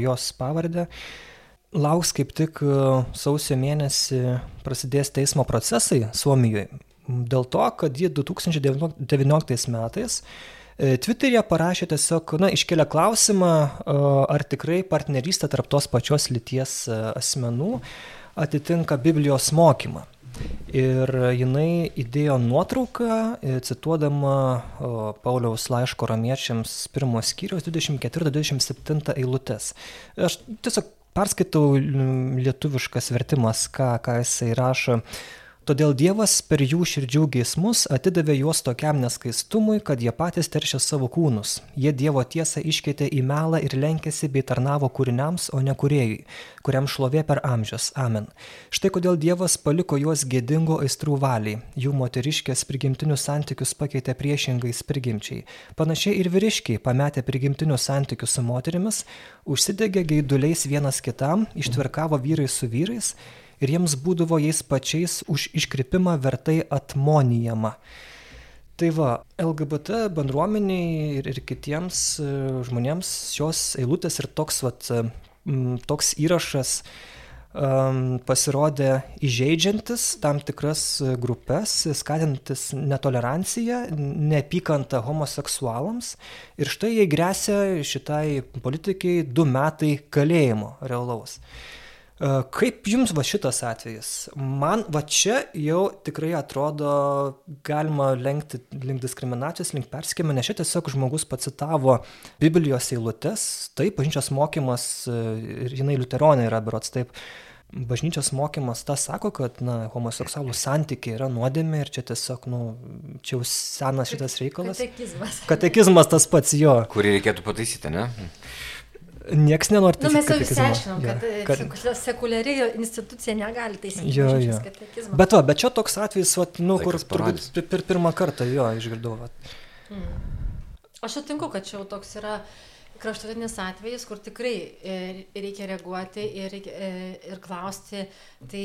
jos pavardę, uh, lauks kaip tik e, sausio mėnesį prasidės teismo procesai Suomijoje. Dėl to, kad ji 2019 metais e, Twitter'e parašė tiesiog, na, iškelia klausimą, e, ar tikrai partnerystė tarp tos pačios lyties asmenų atitinka Biblijos mokymą. Ir jinai įdėjo nuotrauką, cituodama Pauliaus laiško romiečiams pirmos skyriaus 24-27 eilutės. Aš tiesiog perskaitau lietuviškas vertimas, ką, ką jisai rašo. Todėl Dievas per jų širdžių geismus atidavė juos tokiam neskaistumui, kad jie patys teršia savo kūnus. Jie Dievo tiesą iškeitė į melą ir lenkėsi bei tarnavo kūriniams, o ne kuriejui, kuriam šlovė per amžius. Amen. Štai kodėl Dievas paliko juos gėdingo aistrų valiai. Jų moteriškės prigimtinius santykius pakeitė priešingais prigimčiai. Panašiai ir vyriškiai, pametę prigimtinius santykius su moterimis, užsidegė gaiduliais vienas kitam, ištvirkavo vyrai su vyrais ir jiems būdavo jais pačiais už iškrypimą vertai atmonijama. Tai va, LGBT bendruomeniai ir, ir kitiems e, žmonėms šios eilutės ir toks, vat, toks įrašas um, pasirodė įžeidžiantis tam tikras grupės, skatinantis netoleranciją, neapykantą homoseksualams. Ir štai jai grėsia šitai politikai du metai kalėjimo realaus. Kaip jums va šitas atvejis? Man va čia jau tikrai atrodo galima lenkti link diskriminacijos, link perskėmimo, nes čia tiesiog žmogus pacitavo Biblijos eilutes, taip, bažnyčios mokymas, ir jinai liuteronė yra berots taip, bažnyčios mokymas tas sako, kad na, homoseksualų santykiai yra nuodėmė ir čia tiesiog, nu, čia jau senas šitas reikalas. Katekizmas. Katekizmas tas pats jo. Kurį reikėtų pataisyti, ne? Nieks nenori Nu, mes jau išsiaiškinom, kad, Jo, kad... kad sekuliari institucija negali taisyti Jo, jo. katekizmo. Bet va, bet čia toks atvejis, vat, nu, kur Laikas turbūt per, pirmą kartą jo išgirdau. Vat. Aš sutinku, kad čia jau toks yra kraštutinis atvejis, kur tikrai e, reikia reaguoti ir, e, ir klausti. Tai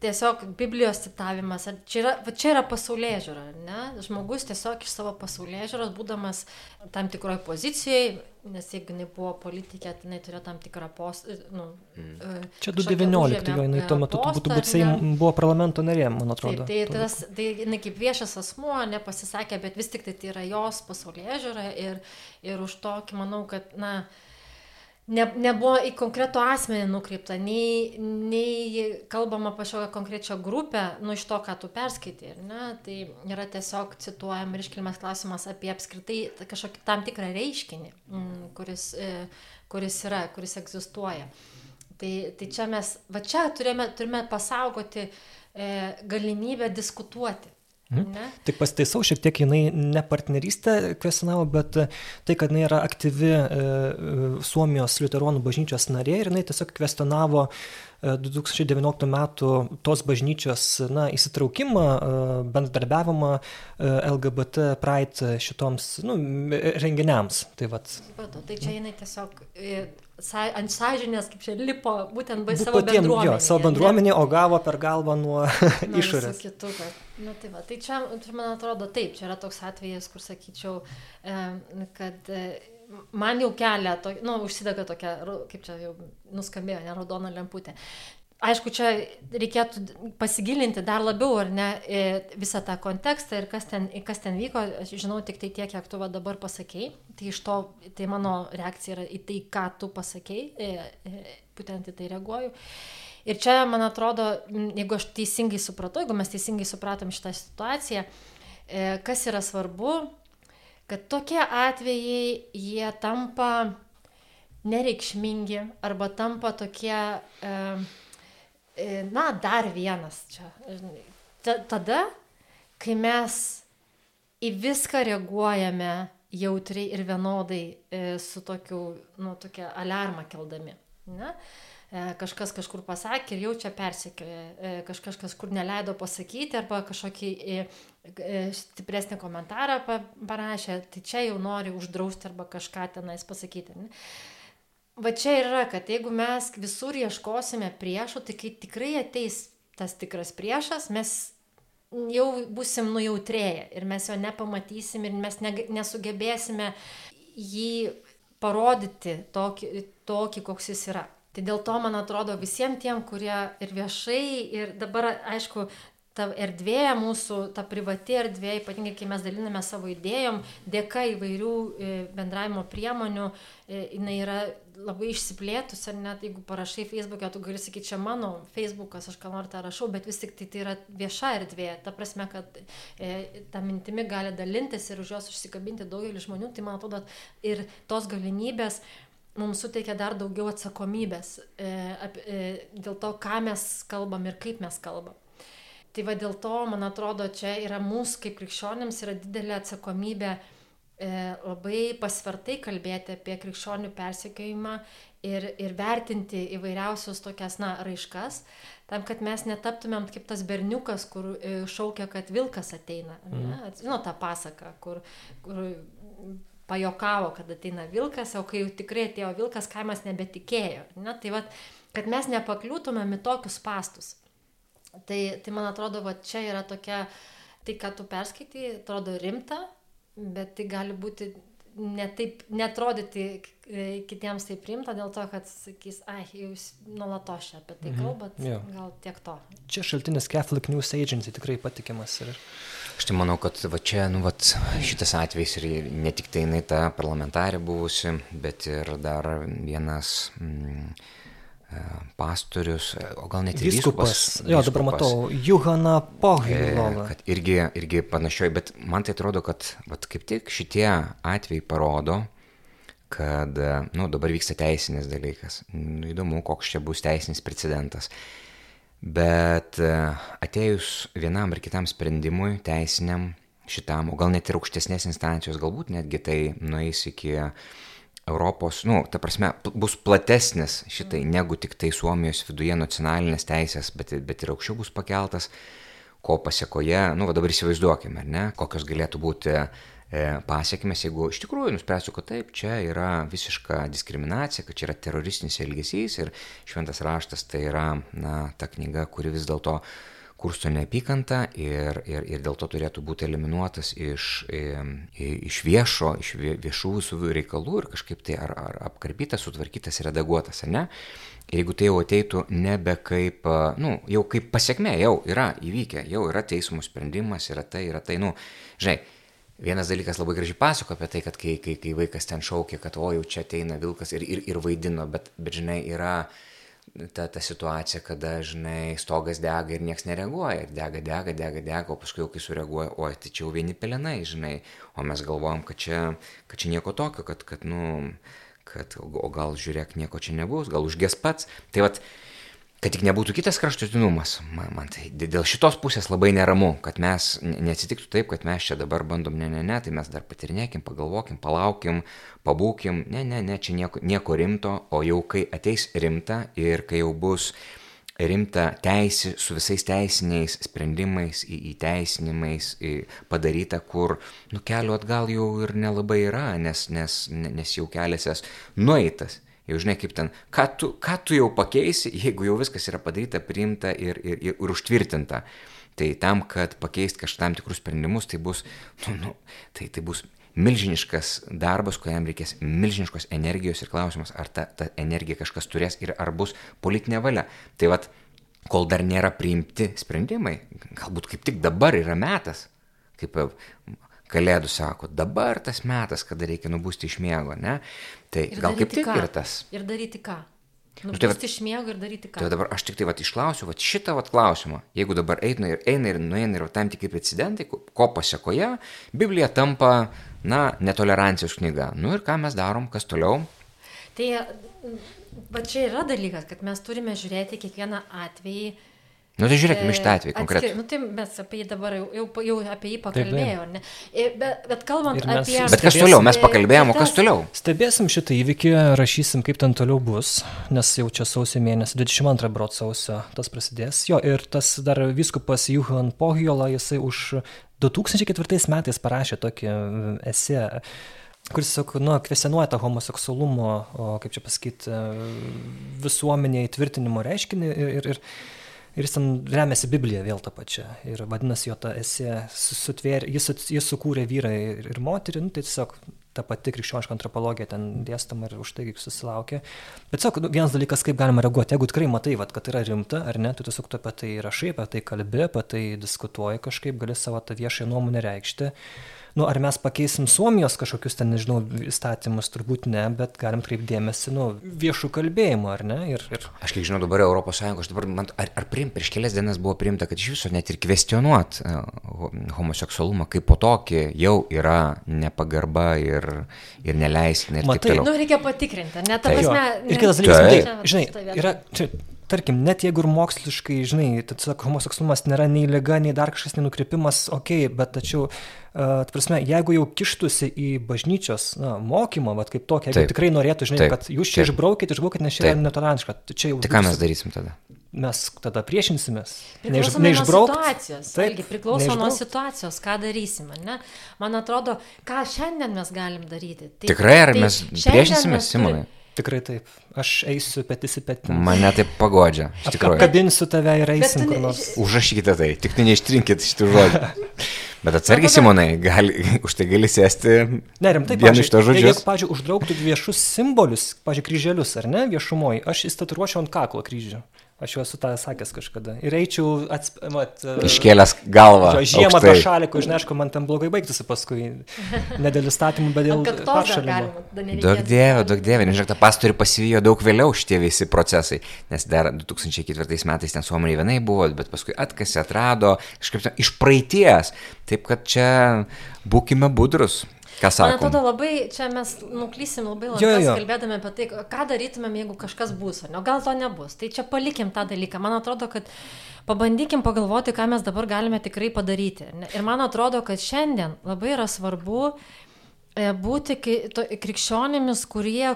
tiesiog Biblijos citavimas, čia yra, va čia yra pasaulyje žiūra, ne? Žmogus tiesiog iš savo pasaulyje žiūros, būdamas tam tikroje pozicijoje, nes jeigu jinai buvo politikė, tai jinai turėjo tam tikrą postą. Nu, mm. Čia 2019, jo, jinai tuo metu turbūt būt Seim buvo parlamento narė, man atrodo. Taip, tai, tas, tai jinai kaip viešas asmuo nepasisakė, bet vis tik tai tai yra jos pasaulyje žiūra ir, ir už tokį manau, kad, na, ne, nebuvo į konkretų asmenį nukreipta, nei, nei kalbama apie kažkokią konkrečią grupę, nu iš to, ką tu perskaitai, ne, tai yra tiesiog cituojam ir iškilmės klausimas apie apskritai kažkokį tam tikrą reiškinį, mm, kuris, e, kuris yra, kuris egzistuoja. Tai, tai čia mes, va čia turime, turime pasaugoti e, galimybę diskutuoti. Ne? Tik pasitaisau, šiek tiek jinai ne partnerystę kvestionavo, bet e, tai, kad jinai yra aktyvi e, e, Suomijos liuteronų bažnyčios narė ir jinai tiesiog kvestionavo e, 2019 metų tos bažnyčios na, įsitraukimą, e, bendradarbiavimą e, LGBT Pride šitoms nu, renginiams. Tai vat, Supratau, tai čia jinai tiesiog e, ant sąžinės, kaip čia lipo, būtent bai bu- savo patiem, jo, bendruomenėje. savo ne? bendruomenė, o gavo per galvą nuo visų išorės. Kitų, kad, nu, tai, va, tai čia, man atrodo, taip, čia yra toks atvejis, kur sakyčiau, kad e, man jau kelia, to, nu, užsidega tokia, kaip čia jau nuskambėjo, ne raudona lemputė. Aišku, čia reikėtų pasigilinti dar labiau, ar ne, visą tą kontekstą ir kas ten, kas ten vyko. Aš žinau tik tai tiek, kiek tu dabar pasakėjai. Tai iš to, tai mano reakcija yra į tai, ką tu pasakėjai, būtent į tai reaguoju. Ir čia, man atrodo, jeigu aš teisingai supratau, jeigu mes teisingai supratom šitą situaciją, e, kas yra svarbu, kad tokie atvejai, jie tampa nereikšmingi arba tampa tokie, e, na, dar vienas čia. Tada, kai mes į viską reaguojame jautriai ir vienodai e, su tokiu, nu, tokia alarma keldami. Ne? E, kažkas kažkur pasakė ir jau čia persekioja, e, kažkas kažkur neleido pasakyti arba kažkokį e, e, stipresnį komentarą pa- parašė, tai čia jau nori uždrausti arba kažką tenais pasakyti. Ne? Va čia ir yra, kad jeigu mes visur ieškosime priešų, tai kai tikrai ateis tas tikras priešas, mes jau busim nujautrėję ir mes jo nepamatysim ir mes nesugebėsime jį parodyti tokį, tokį, koks jis yra. Tai dėl to, man atrodo, visiems tiem, kurie ir viešai, ir dabar, aišku, ta erdvė mūsų, ta privati erdvė, ypatingai kai mes daliname savo idėjom, dėka įvairių e, bendravimo priemonių, e, jinai yra labai išsiplėtus, ar net jeigu parašai Facebook'e, tu gali sakyti, čia mano Facebook'as, aš ką nors tą rašau, bet vis tik tai tai yra vieša erdvė, ta prasme, kad e, tą mintimi gali dalintis ir už jos užsikabinti daugelis žmonių, tai man atrodo ir tos galimybės mums suteikia dar daugiau atsakomybės e, ap, e, dėl to, ką mes kalbam ir kaip mes kalbam. Tai va dėl to, man atrodo, čia yra mūsų kaip krikščionėms yra didelė atsakomybė e, labai pasvertai kalbėti apie krikščionių persekiojimą ir, ir vertinti įvairiausius tokias, na, raiškas, tam, kad mes netaptumėm kaip tas berniukas, kur e, šaukia, kad vilkas ateina. Mm. Žinau tą pasaką, kur, kur pajokavo, kad ateina vilkas, o kai jau tikrai atėjo vilkas, kaimas nebetikėjo. Ne? Tai vad, kad mes nepakliūtumėm į tokius pastus. Tai, tai man atrodo, va čia yra tokia, tai ką tu perskaitai, atrodo rimta, bet tai gali būti netaip, netrodyti e, kitiems taip rimta dėl to, kad sakys, ai, jūs nuolatos čia apie tai Mhm. kalbat, Jo. gal tiek to. Čia šaltinis Catholic News Agency tikrai patikimas. Ir... Aš tai manau, kad va čia, nu, va, šitas atvejis ir ne tik tai jinai ta parlamentarė buvusi, bet ir dar vienas mm, pastorius, e, o gal net ir Vyskupas. Jo, dabar vyskupas. matau. Juhana E, Pohilova. kad irgi, irgi panašioj, bet man tai atrodo, kad vat, kaip tik šitie atvejai parodo, kad, e, nu, dabar vyksta teisinis dalykas. Nu, įdomu, koks čia bus teisinis precedentas. Bet e, atėjus vienam ar kitam sprendimui, teisiniam, šitam, o gal net ir aukštesnės instancijos, galbūt netgi tai nueis iki Europos, nu, ta prasme, bus platesnis šitai negu tik tai Suomijos viduje nacionalinės teisės, bet, bet ir aukščiau bus pakeltas, ko pasiekoje, nu, dabar įsivaizduokime, ar ne, kokios galėtų būti e, pasiekmes, jeigu iš tikrųjų nuspręsiu, kad taip, čia yra visiška diskriminacija, kad čia yra teroristinis elgesys ir šventas raštas tai yra, na, ta knyga, kuri vis dėlto kursto neapykantą ir, ir, ir dėl to turėtų būti eliminuotas iš, i- iš viešo, iš vie- viešų visų reikalų ir kažkaip tai ar, ar apkarpytas, sutvarkytas redaguotas, ar ne? Ir jeigu tai jau ateitų nebe kaip, a, nu, jau kaip pasiekme, jau yra įvykę, jau yra teismų sprendimas, yra tai, yra tai, nu, žinai, Vienas dalykas labai gražiai pasako apie tai, kad kai, kai, kai vaikas ten šaukia, kad o jau čia ateina vilkas ir, ir, ir vaidino, bet, bet žinai, yra ta, ta situacija, kada, žinai, stogas dega ir niekas nereaguoja. Ir dega, dega, dega, dega, o paskui jau kai sureaguoja, oi, tai čia jau vieni pelenai, žinai. O mes galvojam, kad čia, kad čia nieko tokio, kad, kad nu, kad, o gal žiūrėk, nieko čia nebus, gal užges pats. Tai vad, kad tik nebūtų kitas kraštutinumas. Man, man tai dėl šitos pusės labai neramu, kad mes ne- neatsitiktų taip, kad mes čia dabar bandom, ne, ne, ne, tai mes dar patirinėkim, pagalvokim, palaukim, pabūkim, ne, ne, ne, čia nieko, nieko rimto, o jau kai ateis rimta ir kai jau bus rimta teisė su visais teisiniais sprendimais, įteisinimais padaryta, kur nu kelių atgal jau ir nelabai yra, nes, nes, nes jau kelias nueitas. Jau žinai, kaip ten, ką tu, ką tu jau pakeisi, jeigu jau viskas yra padaryta, priimta ir, ir, ir, ir užtvirtinta. Tai tam, kad pakeisti kažkam tikrus sprendimus, tai bus, nu, nu, tai, tai bus milžiniškas darbas, kuriam reikės milžiniškos energijos ir klausimas, ar ta, ta energija kažkas turės ir ar bus politinė valia. Tai vad, kol dar nėra priimti sprendimai, galbūt kaip tik dabar yra metas, kaip Kalėdų sako, dabar tas metas, kada reikia nubusti iš miego, ne? Tai Ir gal kaip tik ką? ir tas. Ir daryti ką? Nu, tai iš miego ir daryti ką? Tai dabar aš tik tai vat išklausiu, vat šitą vat klausimą. Jeigu dabar eina ir eina ir nueina ir tam tikri precedentai, ko pasiekoje, Biblija tampa, na, netolerancijos knyga. Nu ir ką mes darom, kas toliau? Tai va čia yra dalykas, kad mes turime žiūrėti kiekvieną atvejį. Nu tai žiūrėkime e, šitą atvejį konkrečiai. Nu, tai mes apie jį dabar jau, jau, jau apie jį pakalbėjome? E, Bet, bet kalbant Ir mes apie... Bet kas toliau, mes pakalbėjom, o kas toliau? Stebėsim šitą įvykį, rašysim, kaip ten toliau bus, nes jau čia sausio mėnesį, 22 brot sausio tas prasidės. Jo, ir tas dar viskupas Juhan Pohjola, jisai už 2004 metais parašė tokį e, esė, kuris, tiesiog, nu, kvesenuoja tą homoseksualumo, o, kaip čia pasakyti, visuomenėje įtvirtinimo reiškinį ir, ir, ir Ir jis ten remiasi Bibliją vėl tą pačią. Ir vadinasi, jo ta esė su- sutvėrė, jis, jis sukūrė vyrą ir, ir moterį, nu, tai tiesiog ta pati krikščioniška antropologija ten dėstama ir už tai susilaukė. Bet tiesiog nu, vienas dalykas, kaip galima reaguoti, jeigu tikrai matai, vat, kad yra rimta ar ne, tu tiesiog tu apie tai rašai, apie tai kalbi, apie tai diskutuoji kažkaip, gali savo tą viešąją nuomonę reikšti. Nu, ar mes pakeisim Suomijos kažkokius ten, nežinau, įstatymus, turbūt ne, bet galim kreipdėmėsi, nu, viešų kalbėjimų, ar ne? Ir, ir Aš kiek žinau, dabar Europos Sąjunga, aš dabar, man, ar, ar prim, prieš kelias dienas buvo priimta, kad iš viso net ir kvestionuot e, ho- homoseksualumą kaip po tokį jau yra nepagarba ir, ir neleistina ir Matai, taip toliau. Nu, reikia patikrinti, ne? Ta prasme, Ir kitas ne- dalykas, matai, žinai, yra, čia, tarkim, net jeigu ir moksliškai, žinai, tai tiesiog homoseksualumas nėra nei lyga, nei dar kažkas, nei nukrypimas, okei, okay, bet tačiau, uh, prasme, jeigu jau kištusi į bažnyčios na, mokymą, vat, kaip tokia, jeigu Taip. tikrai norėtų, žinai, Taip. kad jūs čia Taip. išbraukit, išbraukit, nes čia yra netolerantiška, tai čia jau Tai ką mes darysim tada? mes tada priešinsimės. Priklauso nuo neišbraukt. situacijos. Taip, Taip, priklauso nuo neišbraukt. situacijos, ką darysim, ar ne? Man atrodo, ką šiandien mes galim daryti. Tai, Tikrai, ar tai mes priešinsimės, mes turi- Simonai? Tikrai taip. Aš eisiu petis į petį. Mane taip pagodžia. Iš tikrųjų. Apkabinsiu tave ir eisim kur nors. Užrašykite tai, tik tai neištrinkit šitų žodžių. Bet atsargiai, Simonai, gali, už tai gali sėsti Ne, rimtai, vienu iš to pavyzdžiui, Jeigu, pavyzdžiui, uždrauktų viešus simbolius, pavyzdžiui, kryželius, ar ne, viešumoje, aš įstaturuočiau ant kaklo kryžių. Aš jau esu tą sakęs kažkada. Ir eičiau, atsp... mat, e, Iškėlęs galvą. Žiemą tą šalį, kur, žinai, aišku, man ten blogai baigtųsi paskui. Ne dėl įstatymų, bet dėl nereikės. Daug dievė, daug dievė, nežinau, tą pastorių pasivijo daug vėliau šitie visi procesai, nes dar 2004 metais ten suomiai vienai buvo, bet paskui atkasi, atrado, kažkaip iš praeities. Taip kad čia būkime budrus, ką Man sakom. atrodo labai, čia mes nuklysim labai labai kalbėdami apie tai, ką darytumėm, jeigu kažkas bus, ar ne, gal to nebus. Tai čia palikim tą dalyką. Man atrodo, kad pabandykim pagalvoti, ką mes dabar galime tikrai padaryti. Ir man atrodo, kad šiandien labai yra svarbu e, būti krikščionimis, kurie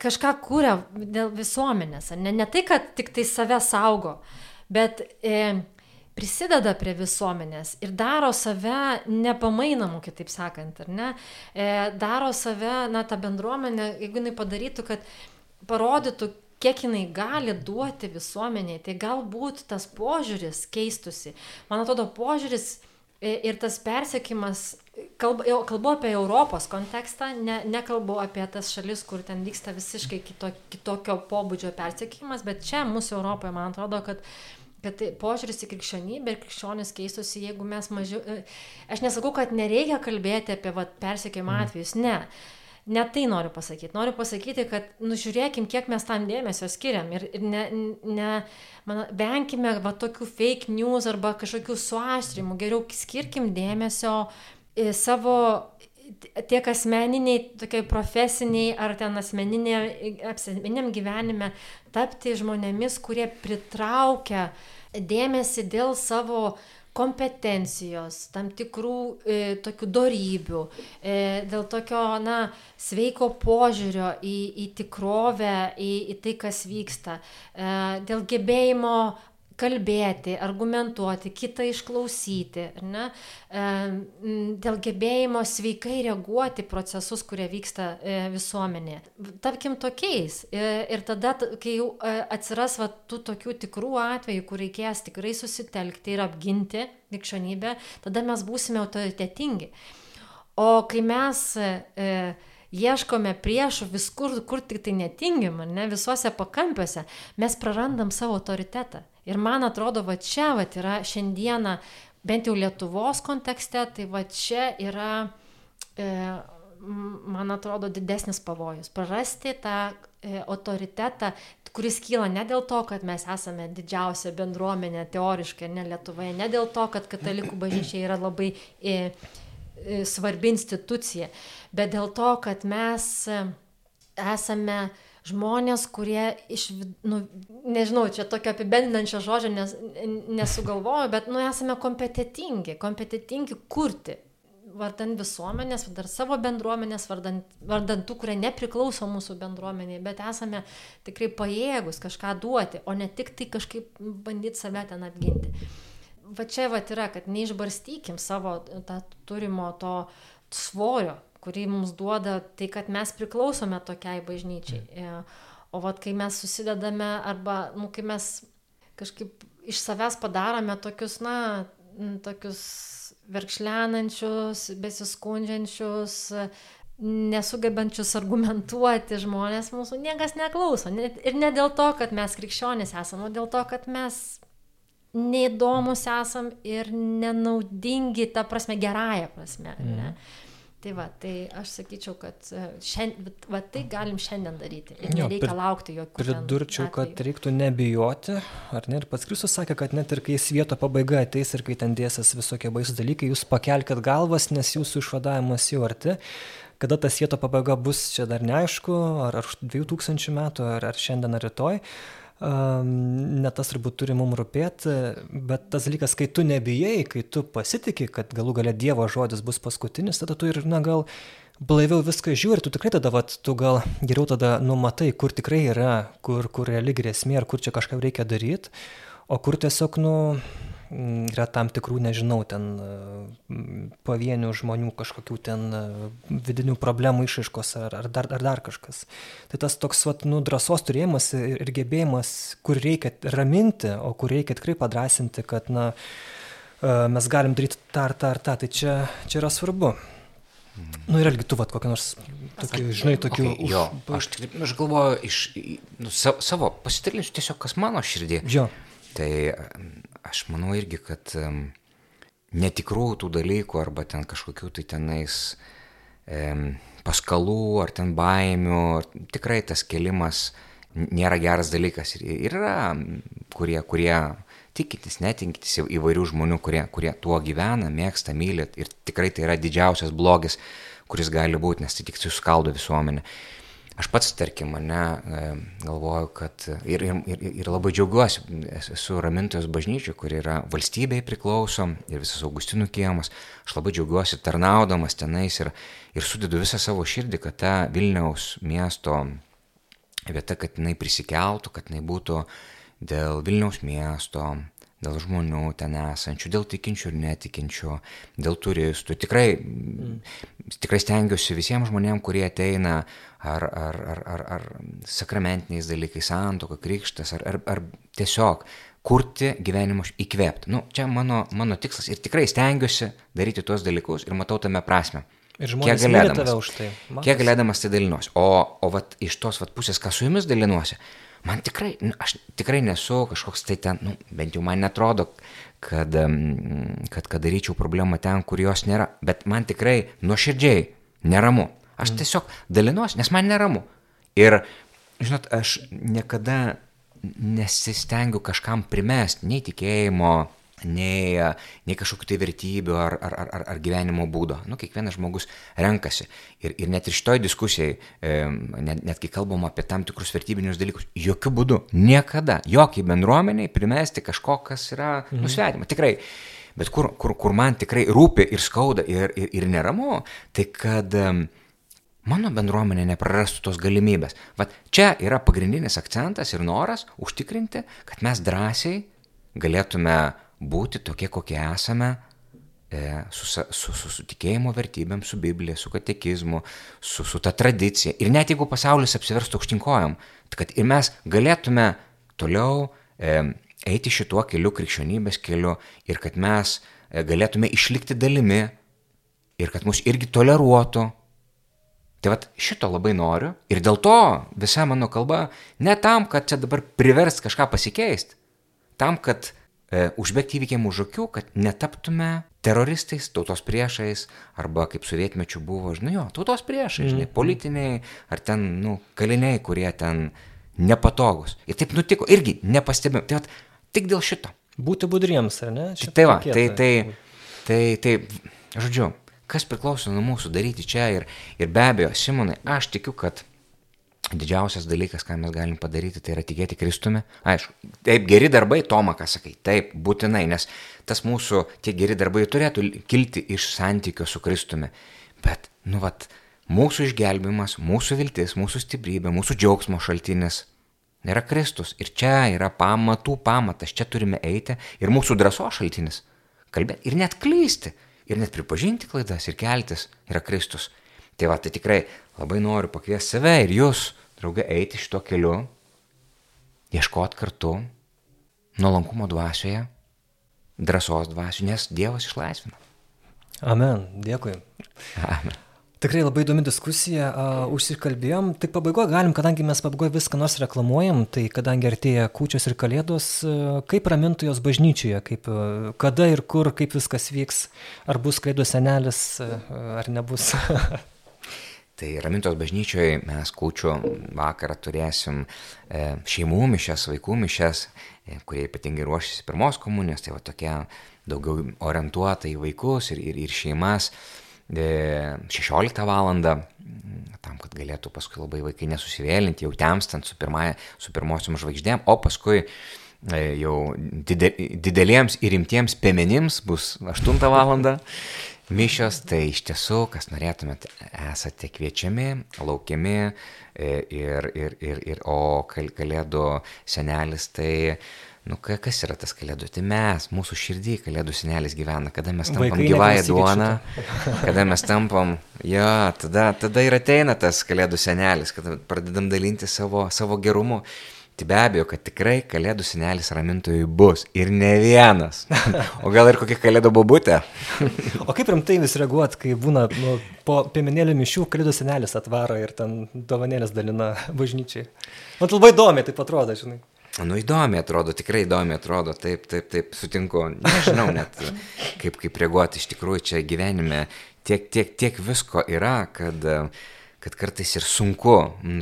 kažką kūrė dėl visuomenės. Ne, ne tai, kad tik tai save saugo, bet e, prisideda prie visuomenės ir daro save nepamainamų, kitaip sakant, ar ne? E, daro save, na, tą bendruomenę, jeigu jinai padarytų, kad parodytų, kiek jinai gali duoti visuomeniai, tai galbūt tas požiūris keistusi. Man atrodo, požiūris e, ir tas persiekimas, kalbu, kalbu apie Europos kontekstą, ne, nekalbu apie tas šalis, kur ten vyksta visiškai kito, kitokio pobūdžio persiekimas, bet čia mūsų Europoje, man atrodo, kad kad tai požiūris į krikščionybę ir krikščionis keistusi, jeigu mes mažiau... e, Aš nesakau, kad nereikia kalbėti apie vat, persiekimo atvejus, ne. Ne tai noriu pasakyti. Noriu pasakyti, kad nužiūrėkim, kiek mes tam dėmesio skiriam ir, ir ne, ne, man, venkime va, tokių fake news arba kažkokių suaštrimų. Geriau skirkim dėmesio į savo tiek asmeniniai, tokiai profesiniai ar ten asmeniniam gyvenime tapti žmonėmis, kurie pritraukia dėmesį dėl savo kompetencijos, tam tikrų e, tokių darybių, e, dėl tokio, na, sveiko požiūrio į, į tikrovę, į, į tai, kas vyksta, e, dėl gebėjimo kalbėti, argumentuoti, kitą išklausyti, ne, e, dėl gebėjimo sveikai reaguoti procesus, kurie vyksta e, visuomenėje. Tapkim tokiais. E, Ir tada, kai jau atsiras va, tų tokių tikrų atvejų, kur reikės tikrai susitelkti ir apginti krikščionybę, tada mes būsime autoritetingi. O kai mes e, ieškome priešų viskur, kur tik tai netingim, ne, visuose pakampiuose, mes prarandam savo autoritetą. Ir man atrodo, va čia va yra šiandieną, bent jau Lietuvos kontekste, tai va čia yra, e, man atrodo, didesnis pavojus. Prarasti tą e, autoritetą, kuris kyla ne dėl to, kad mes esame didžiausia bendruomenė teoriškai, ne Lietuvoje, ne dėl to, kad katalikų bažnyčia yra labai e, e, svarbi institucija, bet dėl to, kad mes e, esame žmonės, kurie iš, nu, nežinau, čia tokio apibendinančio žodžio nes, nesugalvoju, bet, nu, esame kompetitingi, kompetitingi kurti. Vardant visuomenės, vardant savo bendruomenės, vardant, vardant tų, kurie nepriklauso mūsų bendruomeniai, bet esame tikrai pajėgus kažką duoti, o ne tik tai kažkaip bandyti save ten apginti va čia va yra, kad neišbarstykim savo tą turimo to svorio, kurį mums duoda tai, kad mes priklausome tokiai bažnyčiai. E, O vat kai mes susidedame arba, nu, kai mes kažkaip iš savęs padarome tokius, na, tokius verkšlenančius, besiskundžiančius, nesugebančius argumentuoti žmonės mūsų niekas neklauso. Ne- Ir ne dėl to, kad mes krikščionys esame, o dėl to, kad mes neįdomus esam ir nenaudingi, ta prasme, gerąją prasme. Mm. Ne? Tai va, tai aš sakyčiau, kad šiandien, va, tai galim šiandien daryti. Ir Jo, nereikia prid- laukti jokių. Pridurčiau, kad atvejų. reiktų nebijoti, ar ne? Ir pats Kristus sakė, kad net ir kai svieto pabaiga ateis ir kai ten dėsis visokie baisus dalykai, jūs pakelkite galvas, nes jūsų išvadavimas jau arti. Kada ta svieto pabaiga bus, čia dar neaišku, ar, ar už 2000 metų, ar, ar šiandien, ar rytoj. Um, ne tas turbūt turi mums rūpėti, bet tas dalykas, kai tu nebijai, kai tu pasitikė, kad galų gale Dievo žodis bus paskutinis, tada tu ir, na gal, blaiviau viską žiūri, tu tikrai tada, vat, tu gal geriau tada numatai, kur tikrai yra, kur, kur reali grėsmė ir kur čia kažką reikia daryti, o kur tiesiog, nu, yra tam tikrų, nežinau, ten mm, pavienių žmonių kažkokių ten e, vidinių problemų išaiškos ar, ar, dar, ar dar kažkas. Tai tas toks, vat, nu, drąsos turėjimas ir, ir gebėjimas, kur reikia raminti, o kur reikia tikrai padrasinti, kad, na, e, mes galim daryti tą ar tą ar tą, tai čia, čia yra svarbu. Nu, ir irgi tu, vat, kokią nors, tokį, žinai, tokių... Okay, už... Jo, aš, tik, aš galvoju, iš nu, savo, savo pasitilinsiu tiesiog, kas mano širdį. Jo. Tai aš manau irgi, kad netikrų tų dalykų arba ten kažkokių tai tenais um, paskalų ar ten baimių, tikrai tas kelimas nėra geras dalykas. Ir, yra, kurie, kurie tikintis, netinkintis įvairių žmonių, kurie, kurie tuo gyvena, mėgsta, myli ir tikrai tai yra didžiausias blogis, kuris gali būti, nes tai tik suskaldo visuomenę. Aš pats, tarkim, mane e, galvoju, kad ir, ir, ir labai džiaugiuosi, esu ramintojos bažnyčia, kuri yra valstybei priklauso ir visas Augustinų kiemas. Aš labai džiaugiuosi tarnaudamas tenais ir, ir sudedu visą savo širdį, kad ta Vilniaus miesto vieta, kad jinai prisikeltų, kad jinai būtų dėl Vilniaus miesto, dėl žmonių ten esančių, dėl tikinčių ir netikinčių, dėl turistų. Tikrai, mm. tikrai stengiuosi visiems žmonėms, kurie ateina ar, ar, ar, ar, ar sakramentiniais dalykais, santoka, krikštas, ar, ar, ar tiesiog kurti gyvenimo įkvėpti. Nu, čia mano, mano tikslas ir tikrai stengiuosi daryti tuos dalykus ir matau tame prasme. Ir žmonės galėdamas tave už tai. Matas. Kiek galėdamas tai dalinuosi. O, o vat, iš tos vat, pusės, ką su jumis dalinuosi, man tikrai, nu, aš tikrai nesu kažkoks tai ten, nu, bent jau man netrodo, kad, kad, kad daryčiau problemą ten, kur jos nėra, bet man tikrai nuoširdžiai neramu. Aš mm. tiesiog dalinuosi, nes man neramu. Ir, žinot, aš niekada nesistengiu kažkam primesti nei tikėjimo, nei, nei kažkokių tai vertybių ar, ar, ar, ar gyvenimo būdo. Nu, kiekvienas žmogus renkasi. Ir, ir net ir šitoj diskusijai, net, net kai kalbam apie tam tikrus vertybinius dalykus, jokių būdų, niekada, jokiai bendruomeniai primesti kažko, kas yra mhm. nusvetima. Tikrai. Bet kur, kur, kur man tikrai rūpi ir skauda ir, ir, ir neramu, tai kad mano bendruomenė neprarastų tos galimybės. Vat čia yra pagrindinis akcentas ir noras užtikrinti, kad mes drąsiai galėtume būti tokie, kokie esame, e, su, su, su, su tikėjimo vertybėm, su Biblija, su katekizmu, su, su ta tradicija. Ir net jeigu pasaulis apsiverstų aukštinkojam, tai kad ir mes galėtume toliau e, eiti šituo keliu, krikščionybės keliu, ir kad mes e, galėtume išlikti dalimi, ir kad mus irgi toleruotų. Tai vad šito labai noriu ir dėl to visa mano kalba ne tam, kad čia dabar privers kažką pasikeisti, tam, kad užbėgti įvykiam už akių, kad netaptume teroristais, tautos priešais, arba kaip sovietmečių buvo, žinai, jo, tautos priešai, žinai, mm. politiniai, ar ten, nu, kaliniai, kurie ten nepatogus. Ir taip nutiko, irgi nepastebėjom. Tai vat, tik dėl šito. Būti budriems, ar ne? Šitą tai va, tai, tai, tai, tai, žodžiu, kas priklauso nuo mūsų daryti čia ir, ir be abejo, Simonai, aš tikiu, kad didžiausias dalykas, ką mes galim padaryti, tai yra tikėti Kristumi. Aišku, taip, geri darbai, Toma, ką sakai, taip, būtinai, nes tas mūsų tie geri darbai turėtų kilti iš santykio su Kristumi. Bet, nu, vat, mūsų išgelbimas, mūsų viltis, mūsų stiprybė, mūsų džiaugsmo šaltinis yra Kristus. Ir čia yra pamatų pamatas, čia turime eiti ir mūsų drąsos šaltinis. Kalbėti ir net klysti, ir net pripažinti klaidas ir keltis yra Kristus. Tai va, tai tikrai labai noriu pakviesti save ir jūs, draugė, eiti šito keliu, ieškoti kartu, nuolankumo dvasioje, drąsos dvasioje, nes Dievas išlaisvina. Amen, dėkui. Amen. Tikrai labai įdomi diskusija, uh, užsikalbėjom. Tai pabaigoje galim, kadangi mes pabaigoje viską nors reklamuojam, tai kadangi artėja kūčios ir kalėdos, uh, kaip ramintojos bažnyčioje, kaip, uh, kada ir kur, kaip viskas vyks, ar bus kalėdų senelis, uh, ar nebus. Tai Ramintos bažnyčioje mes kūčių vakarą turėsim e, šeimų mišes, vaikų mišes, e, kurie ypatingai ruošiasi pirmos komunijos, tai va tokia daugiau orientuota į vaikus ir, ir, ir šeimas. 16 val. tam, kad galėtų paskui labai vaikai nesusivėlinti, jau temstant su, pirmąja, su pirmosiom žvaigždėm, o paskui e, jau dideliems ir rimtiems pėmenims bus 8 val. Mišios, tai iš tiesų, kas norėtumėte, esate kviečiami, laukiami e, ir, ir, ir, ir o kalėdų senelis tai Nu, kas yra tas kalėdų? Tai mes, mūsų širdį kalėdų senelis gyvena, kada mes tampam gyvąją duoną, kada mes tampam, jo, tada, tada ir ateina tas kalėdų senelis, kada pradedam dalinti savo, savo gerumu. Tai be abejo, kad tikrai kalėdų senelis ramintojui bus ir ne vienas. O gal ir kokia kalėdų bobutė. o kaip rimtai vis reaguot, kai būna nu, po piemenėlių mišių kalėdų senelis atvaro ir ten dovanėlės dalina bažnyčiai. Man labai įdomi tai atrodo, žinai. Nu įdomi atrodo, tikrai įdomi atrodo, taip, taip, taip, sutinku. Nežinau net, kaip, kaip reaguoti iš tikrųjų čia gyvenime. Tiek, tiek, tiek visko yra, kad, kad kartais ir sunku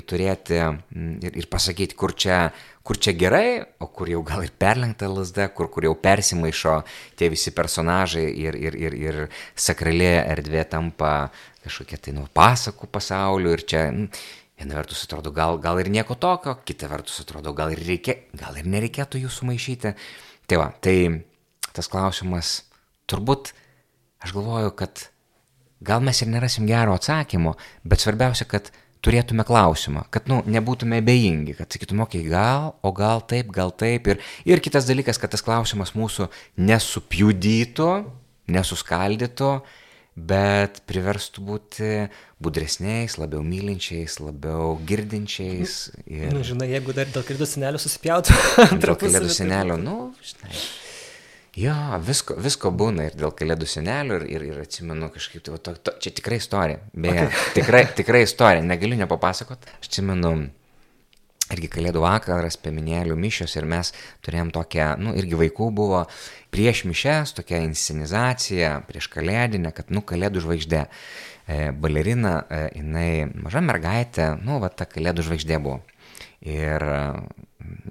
turėti ir, ir pasakyti, kur čia, kur čia gerai, o kur jau gal ir perlenkta lasda, kur, kur jau persimaišo tie visi personažai ir, ir, ir, ir sakralė erdvė tampa kažkokia tai nu pasakų pasauliu ir čia Viena vertus atrodo, gal, gal ir nieko tokio, kita vertus atrodo, gal ir, reikia, gal ir nereikėtų jų sumaišyti. Tai va, tai tas klausimas, turbūt aš galvoju, kad gal mes ir nerasim gero atsakymo, bet svarbiausia, kad turėtume klausimą, kad, nu, nebūtume abejingi, kad sakytume, okei, okay, gal, o gal taip, gal taip. Ir, ir kitas dalykas, kad tas klausimas mūsų nesupjudytų, nesuskaldytų, bet priverstų būti budresniais, labiau mylinčiais, labiau girdinčiais. Ir... Nu, žinai, jeigu dar dėl kalėdų senelio susipjautų. dėl kalėdų senelio, nu, žinai. Jo, visko, visko būna ir dėl kalėdų senelio ir, ir, ir atsimenu kažkaip, tai, to, to, čia tikrai istorija, beje, okay. tikrai, tikrai istorija, negaliu nepapasakot. Aš atsimenu, irgi kalėdų vakaras, pieminėlių mišios ir mes turėjom tokią, nu, irgi vaikų buvo prieš mišes, tokia inscenizacija, prieš kalėdinę, kad, nu, kalėdų žvaigždė. E, balerina, e, jinai maža mergaitė, nu, va, ta kalėdų žvaigždė buvo. Ir e,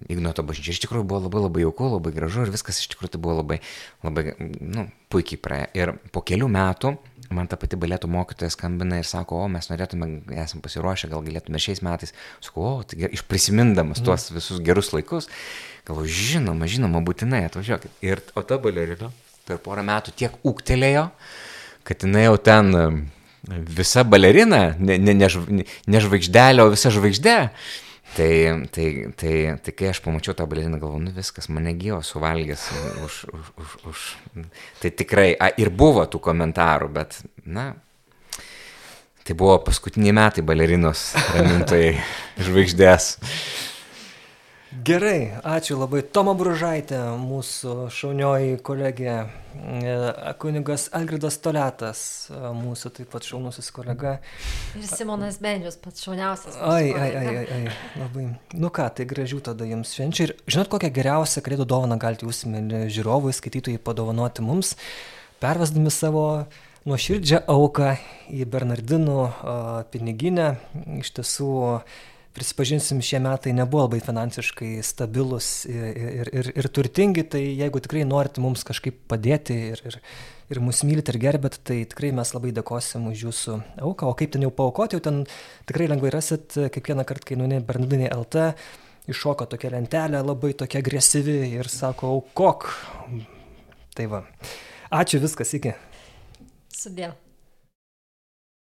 Ignoto bažnyčia iš tikrųjų buvo labai labai jauku, labai gražu ir viskas iš tikrųjų tai buvo labai, labai, nu, puikiai praėjo. Ir po kelių metų man ta pati balėtų mokytoja skambina ir sako, o mes norėtume, esame pasiruošę, gal galėtume šiais metais. Sakau, o, tai iš prisimindamas tuos mhm. visus gerus laikus, galvoju, žinoma, žinoma, būtinai atvažiuokit. Ir o ta balerina per porą metų tiek ūktelėjo, kad jinai jau ten visa balerina, ne, ne, ne, ne žvaigždelė, o visa žvaigždė. Tai, tai, tai, tai kai aš pamačiau tą baleriną, galvoju, nu viskas, mane gyvo suvalgęs už, už, už, už. Tai tikrai, a, ir buvo tų komentarų, bet, na, tai buvo paskutiniai metai balerinos ramintojai žvaigždės. Gerai, ačiū labai. Toma Bružaitė, mūsų šaunioji kolegė, e, kunigas Algridas Toletas, e, mūsų taip pat šaunusis kolega. Ir Simonas Bendžius, pats šauniausias. Ai, ai, ai, ai, ai, labai. Nu ką, tai gražių tada jums švenčių. Ir žinot, kokią geriausią kalėdų dovaną galite jūs, žiūrovai, skaitytojai, padovanoti mums, pervesdami savo nuoširdžią auką į Bernardinų piniginę. Iš tiesų, prisipažinsim, šie metai nebuvo labai finansiškai stabilus ir, ir, ir, turtingi, tai jeigu tikrai norite mums kažkaip padėti ir, ir, ir mus mylite ir gerbėt, tai tikrai mes labai dėkosim už jūsų auką. O kaip ten jau paukoti, jau ten tikrai lengvai rasit, kiekvieną kartą, kai nueini Bernardinė LT, iššoka tokia lentelė labai tokia agresyvi ir sako, aukok. Tai va. Ačiū viskas, iki. Sudėl.